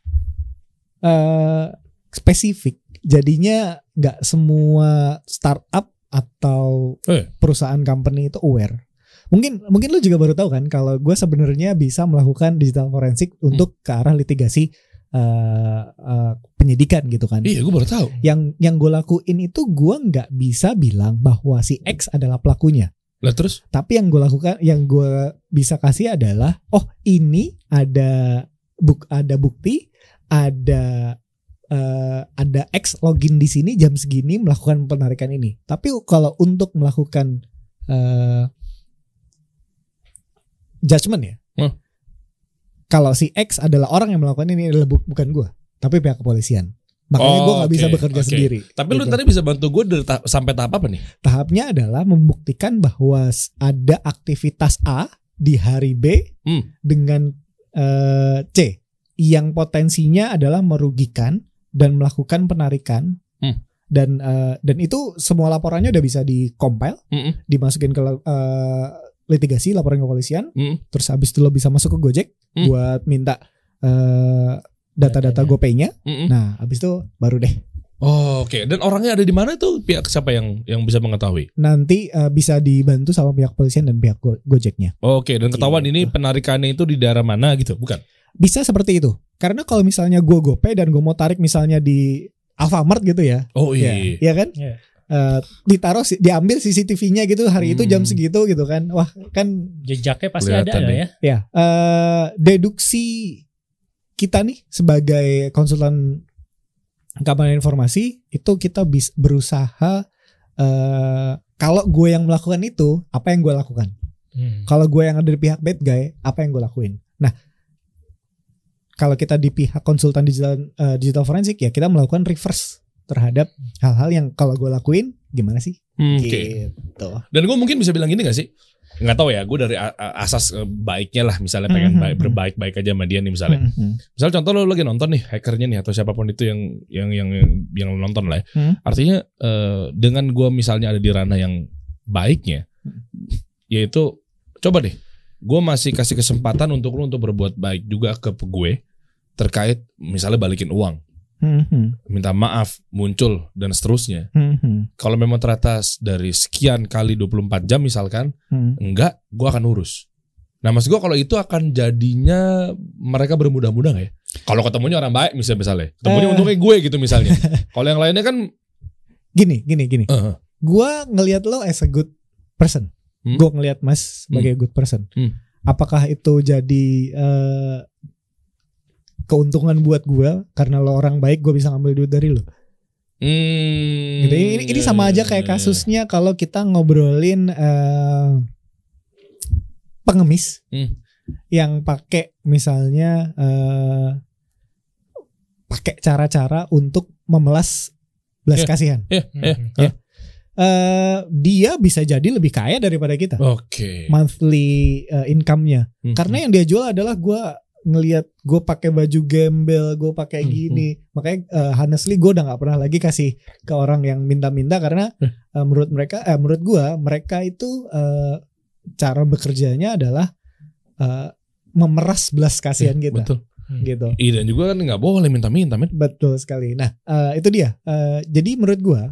eh, spesifik. Jadinya nggak semua startup atau Eh. perusahaan company itu aware. Mungkin mungkin lu juga baru tahu kan kalau gue sebenarnya bisa melakukan digital forensik untuk ke arah litigasi eh, eh, penyidikan gitu kan. iya gue baru tahu. Yang yang gue lakuin itu gue nggak bisa bilang bahwa si X adalah pelakunya Lah terus? Tapi yang gue lakukan yang gue bisa kasih adalah oh ini ada buk ada bukti ada eh, ada X login di sini jam segini melakukan penarikan ini. Tapi kalau untuk melakukan eh, judgment ya Hmm. kalau si X adalah orang yang melakukan ini adalah bu- bukan gue tapi pihak kepolisian makanya Oh, gue nggak bisa oke, bekerja oke. sendiri Tapi lu Gitu tadi bisa bantu gue dari ta- sampai tahap apa nih? tahapnya adalah membuktikan bahwa ada aktivitas A di hari B Hmm. dengan eh, C yang potensinya adalah merugikan dan melakukan penarikan Hmm. dan eh, dan itu semua laporannya udah bisa di compile Mm-mm. dimasukin ke eh, litigasi laporan kepolisian Mm. terus habis itu lo bisa masuk ke Gojek Hmm. buat minta eh, data-data Datanya. GoPay-nya Mm-mm. nah habis itu baru deh Oh, Oke, dan orangnya ada di mana tuh? Pihak siapa yang yang bisa mengetahui? nanti eh, bisa dibantu sama pihak kepolisian dan pihak Go- Gojeknya Oke, dan ketahuan Gitu. ini penarikannya itu di daerah mana gitu, bukan? bisa seperti itu karena kalau misalnya gue GoPay dan gue mau tarik misalnya di Alfamart gitu ya Oh ya, iya. ya kan Iya. Eh, ditaruh diambil CCTV-nya gitu hari itu jam Hmm. segitu gitu kan wah kan jejaknya pasti Kelihatan ada ya ya eh, deduksi kita nih sebagai konsultan keamanan informasi itu kita bis berusaha eh kalau gue yang melakukan itu apa yang gue lakukan? Hmm. kalau gue yang ada di pihak bad guy apa yang gue lakuin? Nah kalau kita di pihak konsultan digital eh, digital forensik ya kita melakukan reverse terhadap hal-hal yang kalau gue lakuin gimana sih? Hmm, gitu. Dan gue mungkin bisa bilang gini gak sih? Nggak tahu ya, gue dari asas eh, baiknya lah, misalnya pengen Mhm. baik, berbaik-baik aja sama dia nih misalnya. Hmm, hmm. Misalnya contoh lo lagi nonton nih hackernya nih atau siapa pun itu yang yang yang yang nonton lah. Ya. Hmm. Artinya eh, dengan gue misalnya ada di ranah yang baiknya, yaitu coba deh, gue masih kasih kesempatan untuk lo untuk berbuat baik juga ke gue terkait misalnya balikin uang, Hmm, hmm. minta maaf muncul dan seterusnya. Hmm, hmm. Kalau memang ternyata dari sekian kali 24 jam misalkan Hmm. enggak, gue akan urus. Nah maksud gue kalau itu akan jadinya mereka bermudah-mudah ya? Kalau ketemunya orang baik misalnya, misalnya. ketemunya Eh. untungnya gue gitu misalnya. kalau yang lainnya kan, Gini, gini, gini. eh, Gua ngelihat lo as a good person. Hmm. Gua ngelihat Mas sebagai good person. Hmm. Apakah itu jadi eh, keuntungan buat gua karena lo orang baik gue bisa ngambil duit dari lo. hmm, Gitu. Ini, ini sama aja kayak kasusnya kalau kita ngobrolin eh, pengemis Hmm. yang pakai misalnya eh, pakai cara-cara untuk memelas belas Iya. kasihan. Iya, iya, Hmm. iya. Eh, dia bisa jadi lebih kaya daripada kita Oke. monthly eh, income-nya. Hmm. Karena yang dia jual adalah gua ngelihat gue pakai baju gembel, gue pakai Hmm, gini. Makanya eh, honestly gue udah nggak pernah lagi kasih ke orang yang minta-minta karena Hmm. eh, menurut mereka, eh, menurut gua mereka itu eh, cara bekerjanya adalah eh, memeras belas kasihan Iya, kita, Betul. gitu. Iya dan juga kan nggak boleh minta-minta men. Betul sekali. Nah, eh, itu dia. Eh, jadi menurut gua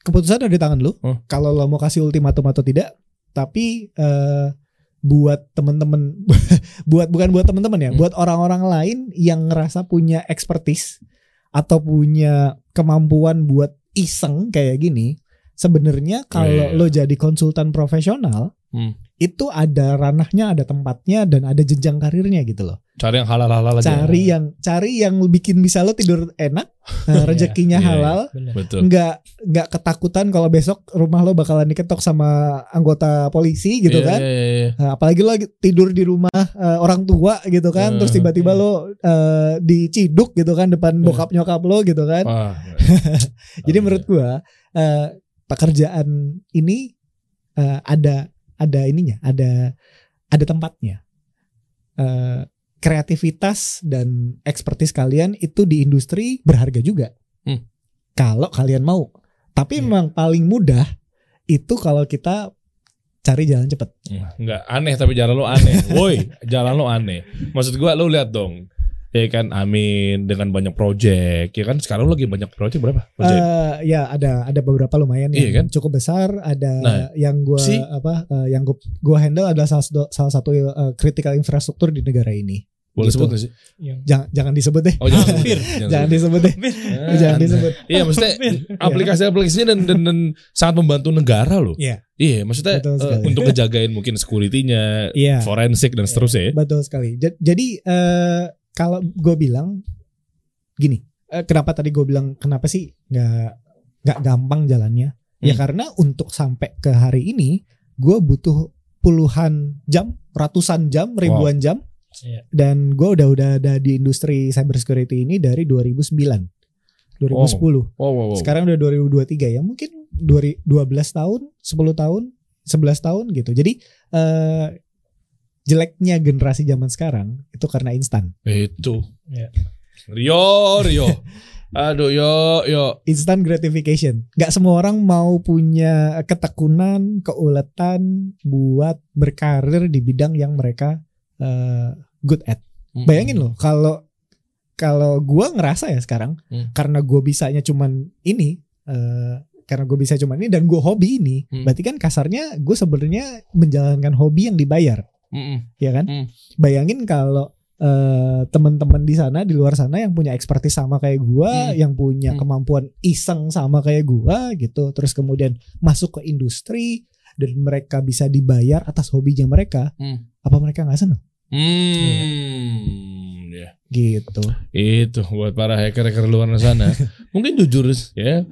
keputusan ada di tangan lu. Hmm. Kalau lo mau kasih ultimatum atau tidak. Tapi eh, buat temen-temen, buat bukan buat temen-temen ya, Hmm. buat orang-orang lain yang ngerasa punya expertise atau punya kemampuan buat iseng kayak gini, sebenarnya kalau Iya. lo jadi konsultan profesional, Hmm. Itu ada ranahnya, ada tempatnya dan ada jenjang karirnya gitu loh Cari yang halal-halal aja. cari yang cari yang bikin bisa lo tidur enak eh, rezekinya Iya, iya. halal Bener. Betul. nggak nggak ketakutan kalau besok rumah lo bakalan diketok sama anggota polisi gitu Iya, kan iya, iya, iya. Eh, apalagi lo lagi tidur di rumah eh, orang tua gitu kan Eh, terus tiba-tiba iya. lo eh, diciduk gitu kan depan Eh. bokap nyokap lo gitu kan Wah. jadi Oh, menurut gua eh, pekerjaan ini eh, ada ada ininya, ada ada tempatnya. Eh, kreativitas dan ekspertis kalian itu di industri berharga juga. Hmm. Kalau kalian mau. Tapi Iya. memang paling mudah itu kalau kita cari jalan cepet. Enggak aneh tapi jalan lo aneh. Woi, jalan lo aneh. Maksud gua lo lihat dong. Ya kan Amin dengan banyak project. Ya kan sekarang lagi banyak project berapa? Project. Eh, ya ada ada beberapa lumayan Iya yang cukup besar. Ada Nah, yang gua si- apa eh, yang gua, gua handle adalah salah, satu- salah satu eh, critical infrastruktur di negara ini. Boleh gitu. sebut gak sih? Yang Jangan jangan disebut deh. Oh jangan. Hampir. jangan disebut deh. Jangan Anda. disebut. Iya maksudnya aplikasi-aplikasinya dan, dan, dan sangat membantu negara loh. Iya. Iya maksudnya Betul sekali. untuk ngejagain mungkin security-nya, Iya. forensik dan seterusnya. ya. Betul sekali. Ja- Jadi eh, kalau gue bilang gini, eh, kenapa tadi gue bilang kenapa sih nggak nggak gampang jalannya? Ya Hmm. karena untuk sampai ke hari ini gue butuh puluhan jam, ratusan jam, ribuan jam, Iya. dan gue udah udah ada di industri cybersecurity ini dari 2009, 2010. Wow, wow, wow. Sekarang udah 2023 ya, mungkin 12 tahun, 10 tahun, 11 tahun gitu. Jadi eh jeleknya generasi zaman sekarang itu karena instan. Itu. Iya. Rio, Rio. Aduh, yo, yo. Instant gratification. Gak semua orang mau punya ketekunan, keuletan buat berkarir di bidang yang mereka eh, good at. Bayangin loh kalau kalau gua ngerasa ya sekarang Hmm. karena gua bisanya cuman ini eh, karena gue bisa cuman ini dan gue hobi ini Hmm. berarti kan kasarnya gue sebenarnya menjalankan hobi yang dibayar Mm-mm. ya kan Hmm. bayangin kalau eh, teman-teman di sana di luar sana yang punya ekspertis sama kayak gua Hmm. yang punya Hmm. kemampuan iseng sama kayak gua gitu terus kemudian masuk ke industri dan mereka bisa dibayar atas hobinya mereka Hmm. apa mereka nggak seneng Hmm. Ya. gitu Itu buat para hacker-hacker luar sana. mungkin jujur ya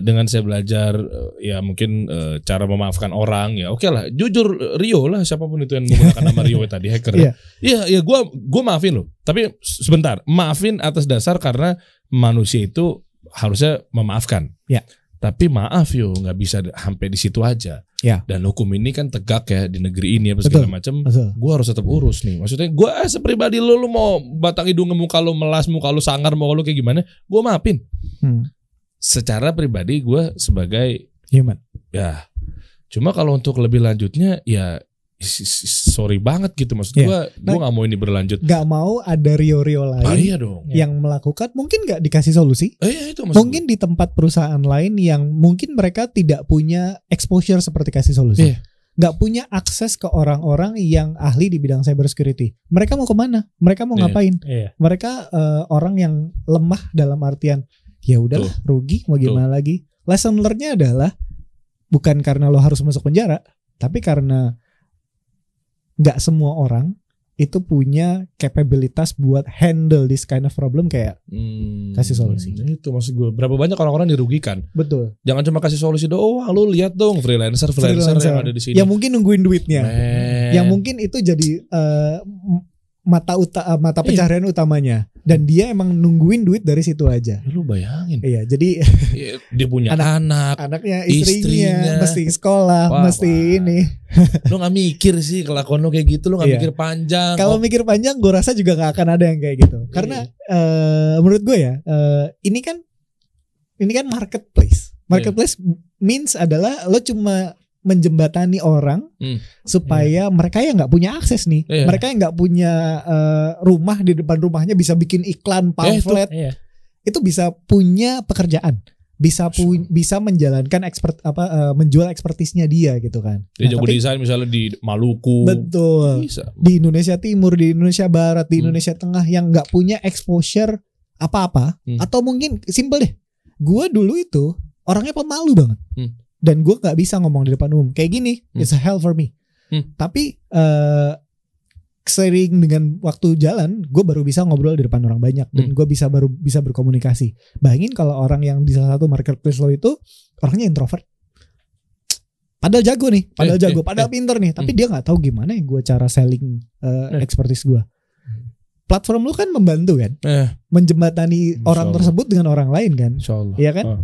dengan saya belajar eh, ya mungkin eh, cara memaafkan orang ya oke lah jujur eh, Rio lah siapa pun itu yang menggunakan nama Rio tadi hacker Iya. iya iya gua gua maafin loh tapi sebentar maafin atas dasar karena manusia itu harusnya memaafkan Iya. Tapi maaf yo, nggak bisa sampai di situ aja. Ya. Dan hukum ini kan tegak ya di negeri ini apa segala macam. Gue harus tetap urus nih. Maksudnya gue eh, sepribadi lu, lu mau batang hidung muka lu melas, muka lu sangar, mau lu kayak gimana? Gue maafin. Hmm. Secara pribadi gue sebagai Human. ya. Cuma kalau untuk lebih lanjutnya ya sorry banget gitu maksud Iya. gue. Gue Nah, nggak mau ini berlanjut. Gak mau ada rio-rio lain Ah, iya dong. yang melakukan mungkin gak dikasih solusi. Eh, iya itu Mungkin di tempat perusahaan lain yang mungkin mereka tidak punya exposure seperti kasih solusi. Iya. Nggak punya akses ke orang-orang yang ahli di bidang cyber security. Mereka mau ke mana? Mereka mau Iya. ngapain? Iya. Mereka eh, orang yang lemah dalam artian ya udahlah rugi mau gimana lagi. Lesson learn-nya adalah bukan karena lo harus masuk penjara, tapi karena nggak semua orang itu punya capabilitas buat handle this kind of problem kayak Hmm, Kasih solusi. Itu maksud gue. Berapa banyak orang-orang dirugikan? betul. Jangan cuma kasih solusi doang. Lu lihat dong freelancer freelancer, Freelancer. yang ada di sini. yang mungkin nungguin duitnya Men. yang mungkin itu jadi m- mata uta eh, mata Iya. pencaharian utamanya dan dia emang nungguin duit dari situ aja Ya, lu bayangin. iya jadi Iya, Dia punya Anak- anak. anaknya Istrinya. istrinya, mesti sekolah Wah, mesti wah. ini Lu gak mikir sih kelakuan lu kayak gitu. Lu gak Iya. mikir panjang. kalau Oh, mikir panjang gue rasa juga nggak akan ada yang kayak gitu karena eh, menurut gue ya eh, ini kan ini kan marketplace Iya. marketplace means adalah lo cuma menjembatani orang Hmm. supaya mereka yang nggak punya akses nih Iya. mereka yang nggak punya eh, rumah di depan rumahnya bisa bikin iklan Eh, itu- pamflet Iya. itu bisa punya pekerjaan bisa pu- bisa menjalankan expert apa eh, menjual ekspertisnya dia gitu kan dia Nah, jago tapi- desain misalnya di Maluku. betul Bisa. di Indonesia Timur, di Indonesia Barat, di Hmm. Indonesia Tengah yang nggak punya exposure apa-apa, Hmm. atau mungkin simple deh, gue dulu itu orangnya pemalu banget, Hmm. Dan gue nggak bisa ngomong di depan umum kayak gini, Hmm. it's a hell for me. Hmm. Tapi eh sering dengan waktu jalan, gue baru bisa ngobrol di depan orang banyak dan Hmm. gue bisa baru bisa berkomunikasi. Bayangin kalau orang yang di salah satu marketplace lo itu orangnya introvert. Padahal jago nih, padahal Eh, jago, eh, padahal eh. pinter nih, tapi dia nggak tahu gimana ya gue cara selling uh, Eh. expertise gue. Platform lu kan membantu kan, Eh, menjembatani Insya orang Allah. tersebut dengan orang lain kan, insya Allah. Iya kan? Ah.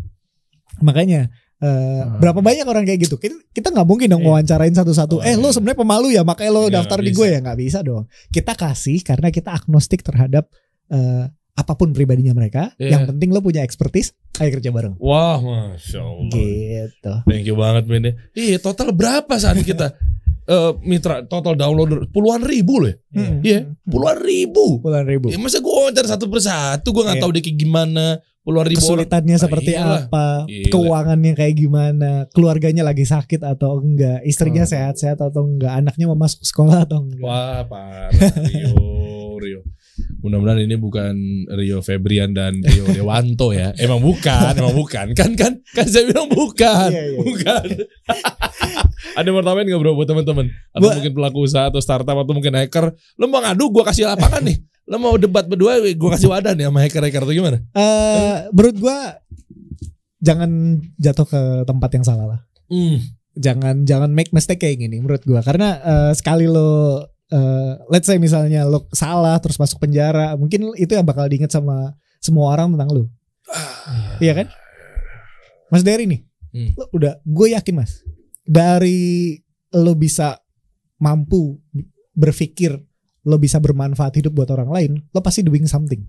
makanya uh, berapa banyak orang kayak gitu? Kita, nggak mungkin dong Iya. wawancarain satu-satu. Oh, eh lo iya. sebenarnya pemalu ya, makanya lo Iya, daftar di gue ya nggak bisa dong. Kita kasih karena kita agnostik terhadap uh, apa pun pribadinya mereka. Iya. Yang penting lo punya expertise, ayo kerja bareng. Wah, masya Allah. Gitu. Thank you banget Men. Iya, total berapa saat kita eh, mitra total downloader puluhan ribu loh. ya? Mm-mm. Iya, puluhan ribu. Puluhan ribu. Ya, masa gue wawancara satu persatu, gue nggak Iya. tahu dia kayak gimana. Puluhan ribu orang. kesulitannya Ah, seperti iyalah. apa, keuangannya kayak gimana, keluarganya lagi sakit atau enggak, istrinya Oh. sehat-sehat atau enggak, anaknya mau masuk sekolah atau enggak. Wah, parah Rio, Rio. Mudah-mudahan ini bukan Rio Febrian dan Rio Dewanto ya. Emang bukan, emang bukan. Kan kan kan saya bilang bukan. Iya, iya. Bukan. Ada yang tambahin nggak bro buat teman-teman? Atau Gua- mungkin pelaku usaha atau startup atau mungkin hacker. Lo mau ngadu gue kasih lapangan nih. Lo mau debat berdua gue kasih wadah nih sama hacker-hacker atau gimana? Eh, menurut gua jangan jatuh ke tempat yang salah lah. Hmm. Jangan jangan make mistake kayak gini menurut gua karena eh, sekali lo eh, let's say misalnya lo salah terus masuk penjara, mungkin itu yang bakal diinget sama semua orang tentang lo. Iya kan? Mas Dery nih, Hmm. lo udah gue yakin Mas dari lo bisa mampu berpikir lo bisa bermanfaat hidup buat orang lain, lo pasti doing something.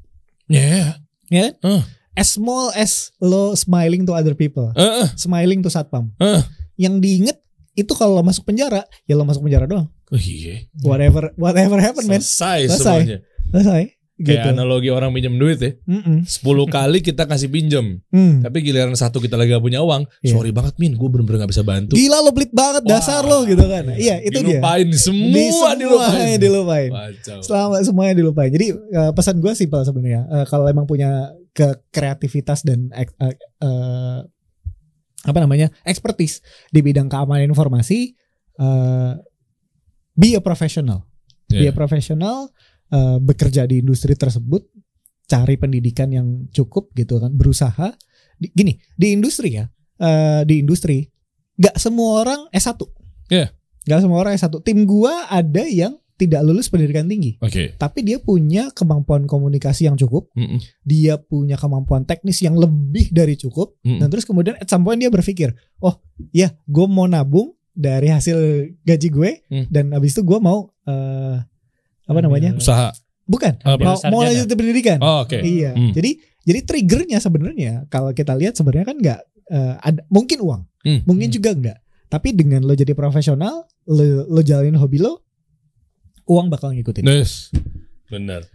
Ya. Ya kan? Uh. As small as lo smiling to other people, eh. smiling to satpam. Eh. Yang diinget itu kalau lo masuk penjara, ya lo masuk penjara doang. Oh, iya. Whatever whatever happen man. Selesai, Selesai. semuanya. Selesai. Gitu. Kayak analogi orang pinjam duit ya. Mm-mm. 10 kali kita kasih pinjam. Hmm. Tapi giliran satu kita lagi gak punya uang, Iya. sorry banget Min, gue bener-bener gak bisa bantu. Gila lo pelit banget dasar lo gitu kan. Iya, itu dia. dilupain, Di semua dilupain. dilupain. Kacau. Selama semuanya dilupain. Jadi eh, pesan gue simpel sebenarnya. Eh, kalau emang punya ke kreativitas dan eh, eh, apa namanya expertise di bidang keamanan informasi, eh, be a professional. Be a Iya. professional, eh, bekerja di industri tersebut, cari pendidikan yang cukup gitu kan, berusaha. Di- gini di industri ya, eh, di industri, nggak semua orang S1. Iya. Nggak semua orang S1. Tim gua ada yang tidak lulus pendidikan tinggi, Oke. tapi dia punya kemampuan komunikasi yang cukup, Mm-mm. dia punya kemampuan teknis yang lebih dari cukup, Mm-mm. dan terus kemudian at some point dia berpikir, oh ya, gue mau nabung dari hasil gaji gue, Hmm. dan abis itu gue mau eh, apa namanya? Usaha. Bukan, Apa? mau, mau lanjut ke pendidikan. Oh, oke. Iya, Hmm. jadi jadi triggernya sebenarnya kalau kita lihat sebenarnya kan nggak eh, ada mungkin uang, Hmm. mungkin Hmm. juga enggak. Tapi dengan lo jadi profesional, lo, lo jalanin hobi lo, uang bakal ngikutin. Yes. Benar.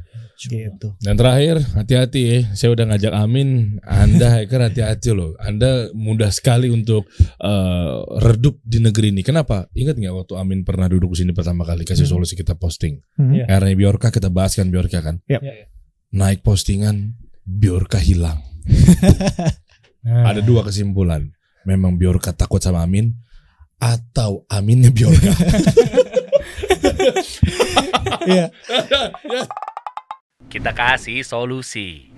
Gitu. Dan terakhir, hati-hati ya. Saya udah ngajak Amin. Anda hacker hati-hati loh. Anda mudah sekali untuk eh, redup di negeri ini. Kenapa? Ingat nggak waktu Amin pernah duduk di sini pertama kali kasih Hmm. solusi kita posting. Hmm. Iya. Era Biorka kita bahas kan Biorka kan. Yap. Iya. Naik postingan, Biorka hilang. Nah, Ada dua kesimpulan. Memang Biorka takut sama Amin atau Aminnya Biorka. Iya. Kita kasih solusi.